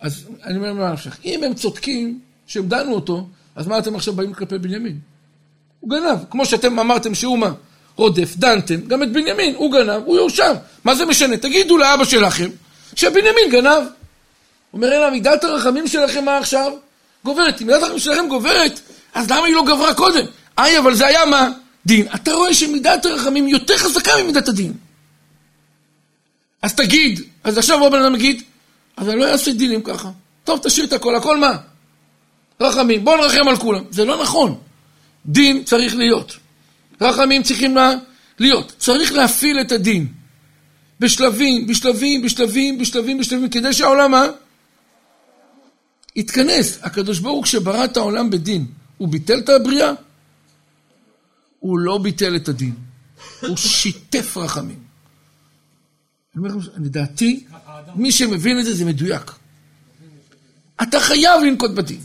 אז אני אומר נפשך, אם הם צודקים, שהם דנו אותו, אז מה אתם עכשיו באים כלפי בנימין? הוא גנב, כמו שאתם אמרתם שהוא מה? רודף, דנתם, גם את בנימין, הוא גנב, הוא יורשם. מה זה משנה? תגידו לאבא שלכם שבנימין גנב. אומר, אלא מידת הרחמים שלכם מה עכשיו? גוברת. אם מידת הרחמים שלכם גוברת, אז למה היא לא גברה קודם? איי, אבל זה היה מה? דין. אתה רואה שמידת הרחמים יותר חזקה ממידת הדין. אז תגיד, אז עכשיו בוא בן אדם יגיד, אז אני לא אעשה דילים ככה. טוב, תשאיר את הכל, הכל מה? רחמים, בוא נרחם על כולם. זה לא נכון. דין צריך להיות. רחמים צריכים לה, להיות. צריך להפעיל את הדין. בשלבים, בשלבים, בשלבים, בשלבים, בשלבים, כדי שהעולם מה? יתכנס. הקדוש ברוך הוא כשברא את העולם בדין, הוא ביטל את הבריאה? הוא לא ביטל את הדין. הוא שיתף רחמים. אני אומר לכם, לדעתי, מי שמבין את זה, זה מדויק. אתה חייב לנקוט בדין.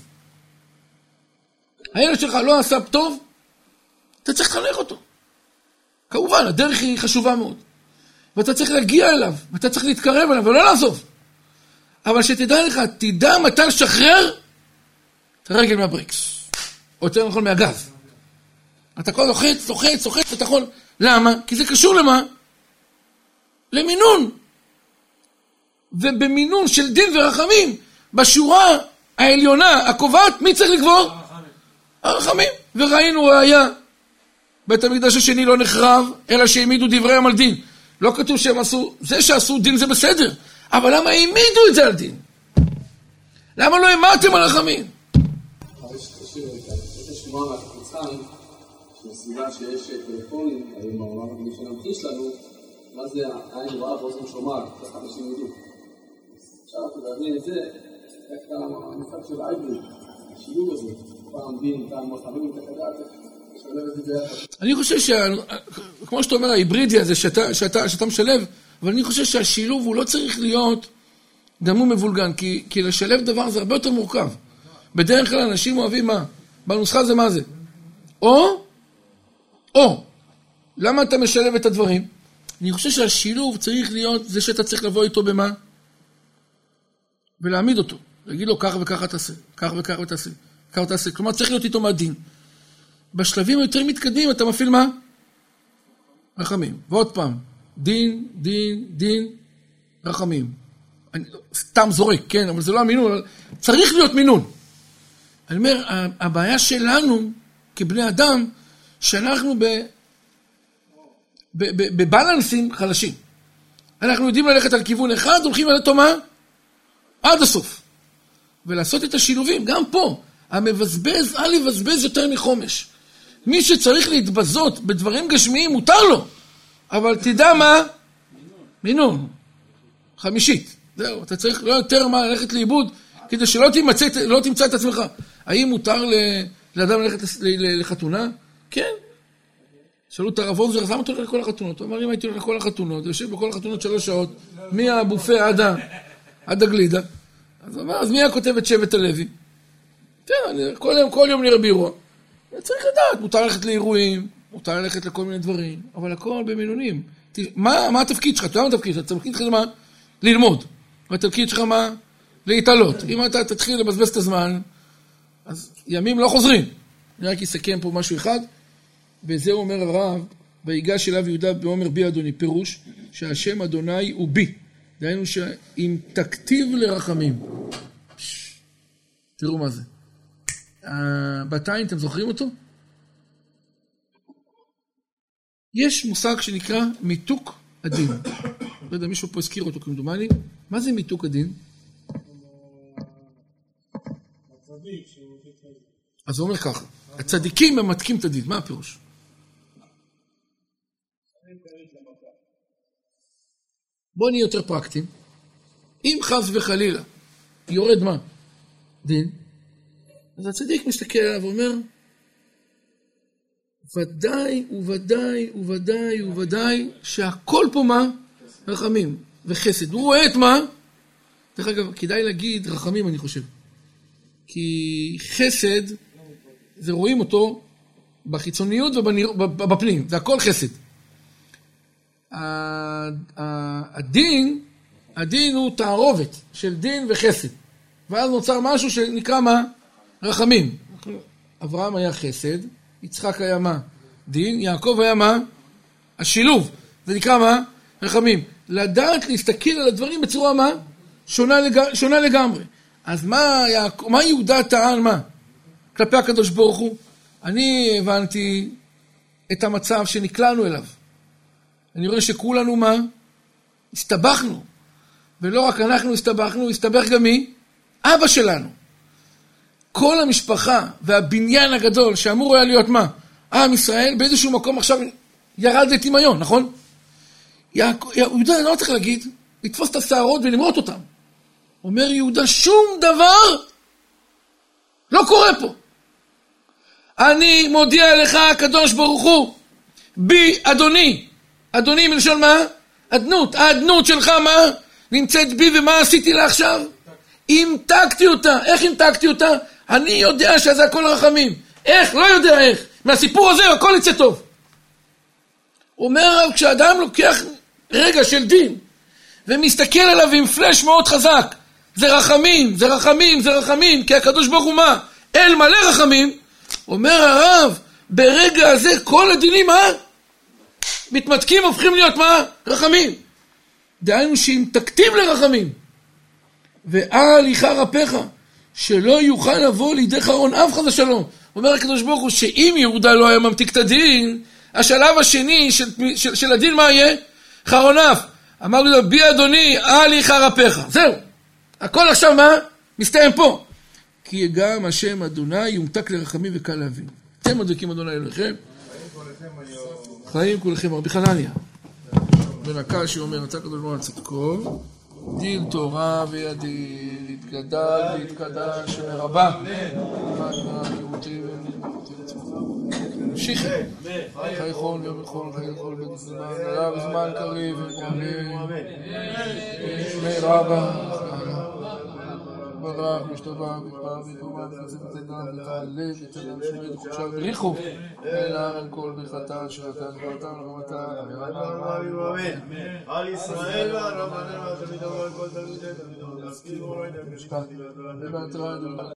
הילד שלך לא עשה טוב, אתה צריך לחנך אותו. כמובן, הדרך היא חשובה מאוד. ואתה צריך להגיע אליו, ואתה צריך להתקרב אליו, ולא לעזוב. אבל שתדע לך, תדע מתי לשחרר את הרגל מהבריקס. או יותר נכון מהגז. אתה כל לוחץ, לוחץ, לוחץ, ואתה יכול... למה? כי זה קשור למה? למינון. ובמינון של דין ורחמים, בשורה העליונה הקובעת, מי צריך לגבור? הרחמים. וראינו ראיה. בית המקדש השני לא נחרב, אלא שהעמידו דבריהם על דין. לא כתוב שהם עשו, זה שעשו דין זה בסדר, אבל למה העמידו את זה על דין? למה לא העמדתם על רחמים? מה זה העין רואה ואוזן שומעת, ככה אנשים ידעו. עכשיו אתה להבין את זה, איך המושג של הייבריד, השילוב הזה, אני חושב ש... כמו שאתה אומר, ההיברידי הזה שאתה, שאתה, שאתה משלב, אבל אני חושב שהשילוב הוא לא צריך להיות גם הוא מבולגן, כי, כי לשלב דבר זה הרבה יותר מורכב. בדרך כלל אנשים אוהבים מה? בנוסחה זה מה זה? או, או. למה אתה משלב את הדברים? אני חושב שהשילוב צריך להיות זה שאתה צריך לבוא איתו במה? ולהעמיד אותו. להגיד לו ככה וככה תעשה, כך וככה תעשה, ככה תעשה. כלומר, צריך להיות איתו מהדין. בשלבים היותר מתקדמים אתה מפעיל מה? רחמים. ועוד פעם, דין, דין, דין, רחמים. אני סתם זורק, כן, אבל זה לא המינון, אבל צריך להיות מינון. אני אומר, הבעיה שלנו כבני אדם, שאנחנו ב... בבלנסים חלשים. אנחנו יודעים ללכת על כיוון אחד, הולכים על אותו מה? עד הסוף. ולעשות את השילובים, גם פה. המבזבז, אל יבזבז יותר מחומש. מי שצריך להתבזות בדברים גשמיים, מותר לו. אבל תדע מה? מינון. חמישית. זהו, אתה צריך לא יותר מה ללכת לאיבוד, כדי שלא תמצא, לא תמצא את עצמך. האם מותר לאדם ללכת לחתונה? כן. שאלו את הרב עוזר, אז למה אתה הולך לכל החתונות? הוא אמר, אם הייתי הולך לכל החתונות, יושב בכל החתונות שלוש שעות, מהבופה עד, עד הגלידה, אז אמר, אז מי הכותב את שבט הלוי? תראה, כל יום, כל יום נראה באירוע. צריך לדעת, מותר ללכת לאירועים, מותר ללכת לכל מיני דברים, אבל הכל במינונים. מה, מה התפקיד שלך? אתה יודע מה התפקיד שלך? התפקיד שלך זה מה? ללמוד. והתפקיד שלך מה? להתעלות. אם אתה תתחיל לבזבז את הזמן, אז ימים לא חוזרים. אני רק אסכם פה משהו אחד, וזה אומר הרב, ויגש אליו יהודה ואומר בי אדוני, פירוש שהשם אדוני הוא בי. דהיינו שאם תכתיב לרחמים. תראו מה זה. בתיים, אתם זוכרים אותו? יש מושג שנקרא מיתוק הדין. לא יודע, מישהו פה הזכיר אותו כמדומני. מה זה מיתוק הדין? אז הוא אומר ככה, הצדיקים ממתקים את הדין, מה הפירוש? בואו נהיה יותר פרקטיים. אם חס וחלילה יורד מה? דין. אז הצדיק מסתכל עליו ואומר, ודאי וודאי וודאי וודאי שהכל פה מה? רחמים וחסד. הוא רואה את מה? דרך אגב, כדאי להגיד רחמים, אני חושב. כי חסד, זה רואים אותו בחיצוניות ובפנים, זה הכל חסד. הדין, הדין הוא תערובת של דין וחסד. ואז נוצר משהו שנקרא מה? רחמים. אברהם היה חסד, יצחק היה מה? דין, יעקב היה מה? השילוב. זה נקרא מה? רחמים. לדעת להסתכל על הדברים בצורה מה? שונה, לג... שונה לגמרי. אז מה, יעק... מה יהודה טען מה? כלפי הקדוש ברוך הוא? אני הבנתי את המצב שנקלענו אליו. אני רואה שכולנו מה? הסתבכנו. ולא רק אנחנו הסתבכנו, הסתבך גם מי? אבא שלנו. כל המשפחה והבניין הגדול שאמור היה להיות מה? עם ישראל באיזשהו מקום עכשיו ירד לטמיון, נכון? יהודה לא צריך להגיד, לתפוס את השערות ולמרוט אותם. אומר יהודה, שום דבר לא קורה פה. אני מודיע לך, הקדוש ברוך הוא, בי אדוני. אדוני מלשון מה? אדנות. האדנות שלך מה? נמצאת בי, ומה עשיתי לה עכשיו? המתקתי אותה. איך המתקתי אותה? אני יודע שזה הכל רחמים. איך? לא יודע איך. מהסיפור הזה הכל יצא טוב. אומר הרב, כשאדם לוקח רגע של דין ומסתכל עליו עם פלאש מאוד חזק, זה רחמים, זה רחמים, זה רחמים, כי הקדוש ברוך הוא מה? אל מלא רחמים. אומר הרב, ברגע הזה כל הדינים, מה? מתמתקים, הופכים להיות מה? רחמים. דהיינו שאם תקטיב לרחמים, ואל ייחר אפיך, שלא יוכל לבוא לידי חרון אף חס ושלום. אומר הקדוש ברוך הוא שאם יהודה לא היה ממתיק את הדין, השלב השני של, של, של הדין מה יהיה? חרון אף. אמר לו, בי אדוני, אל ייחר אפיך. זהו. הכל עכשיו מה? מסתיים פה. כי גם השם אדוני יומתק לרחמים וקל להבין. אתם מדליקים אדוני אלוהיכם. חיים כולכם, רבי חנניה. בן הקש שאומר, רצה הקדוש ברוך הוא צדקו, דין תורה וידין, יתגדל ויתקדש מרבה. נמשיך. חי חול ויום חול, חי חול בן זמן, עליו זמן קריב, אמן. שמי רבה. ברח, משתבח, מתפעל, מתרומה, וחסד ותדע, ותעלה, ותדע, שמי וחופשה, בריחו, אלא על כל ברכתה, שירתה, גבלתה, ורמתה, על ישראל והרבנים והתלמידים ועל כל תלמידי תלמידו, להשכיל מורה, ובהתראה,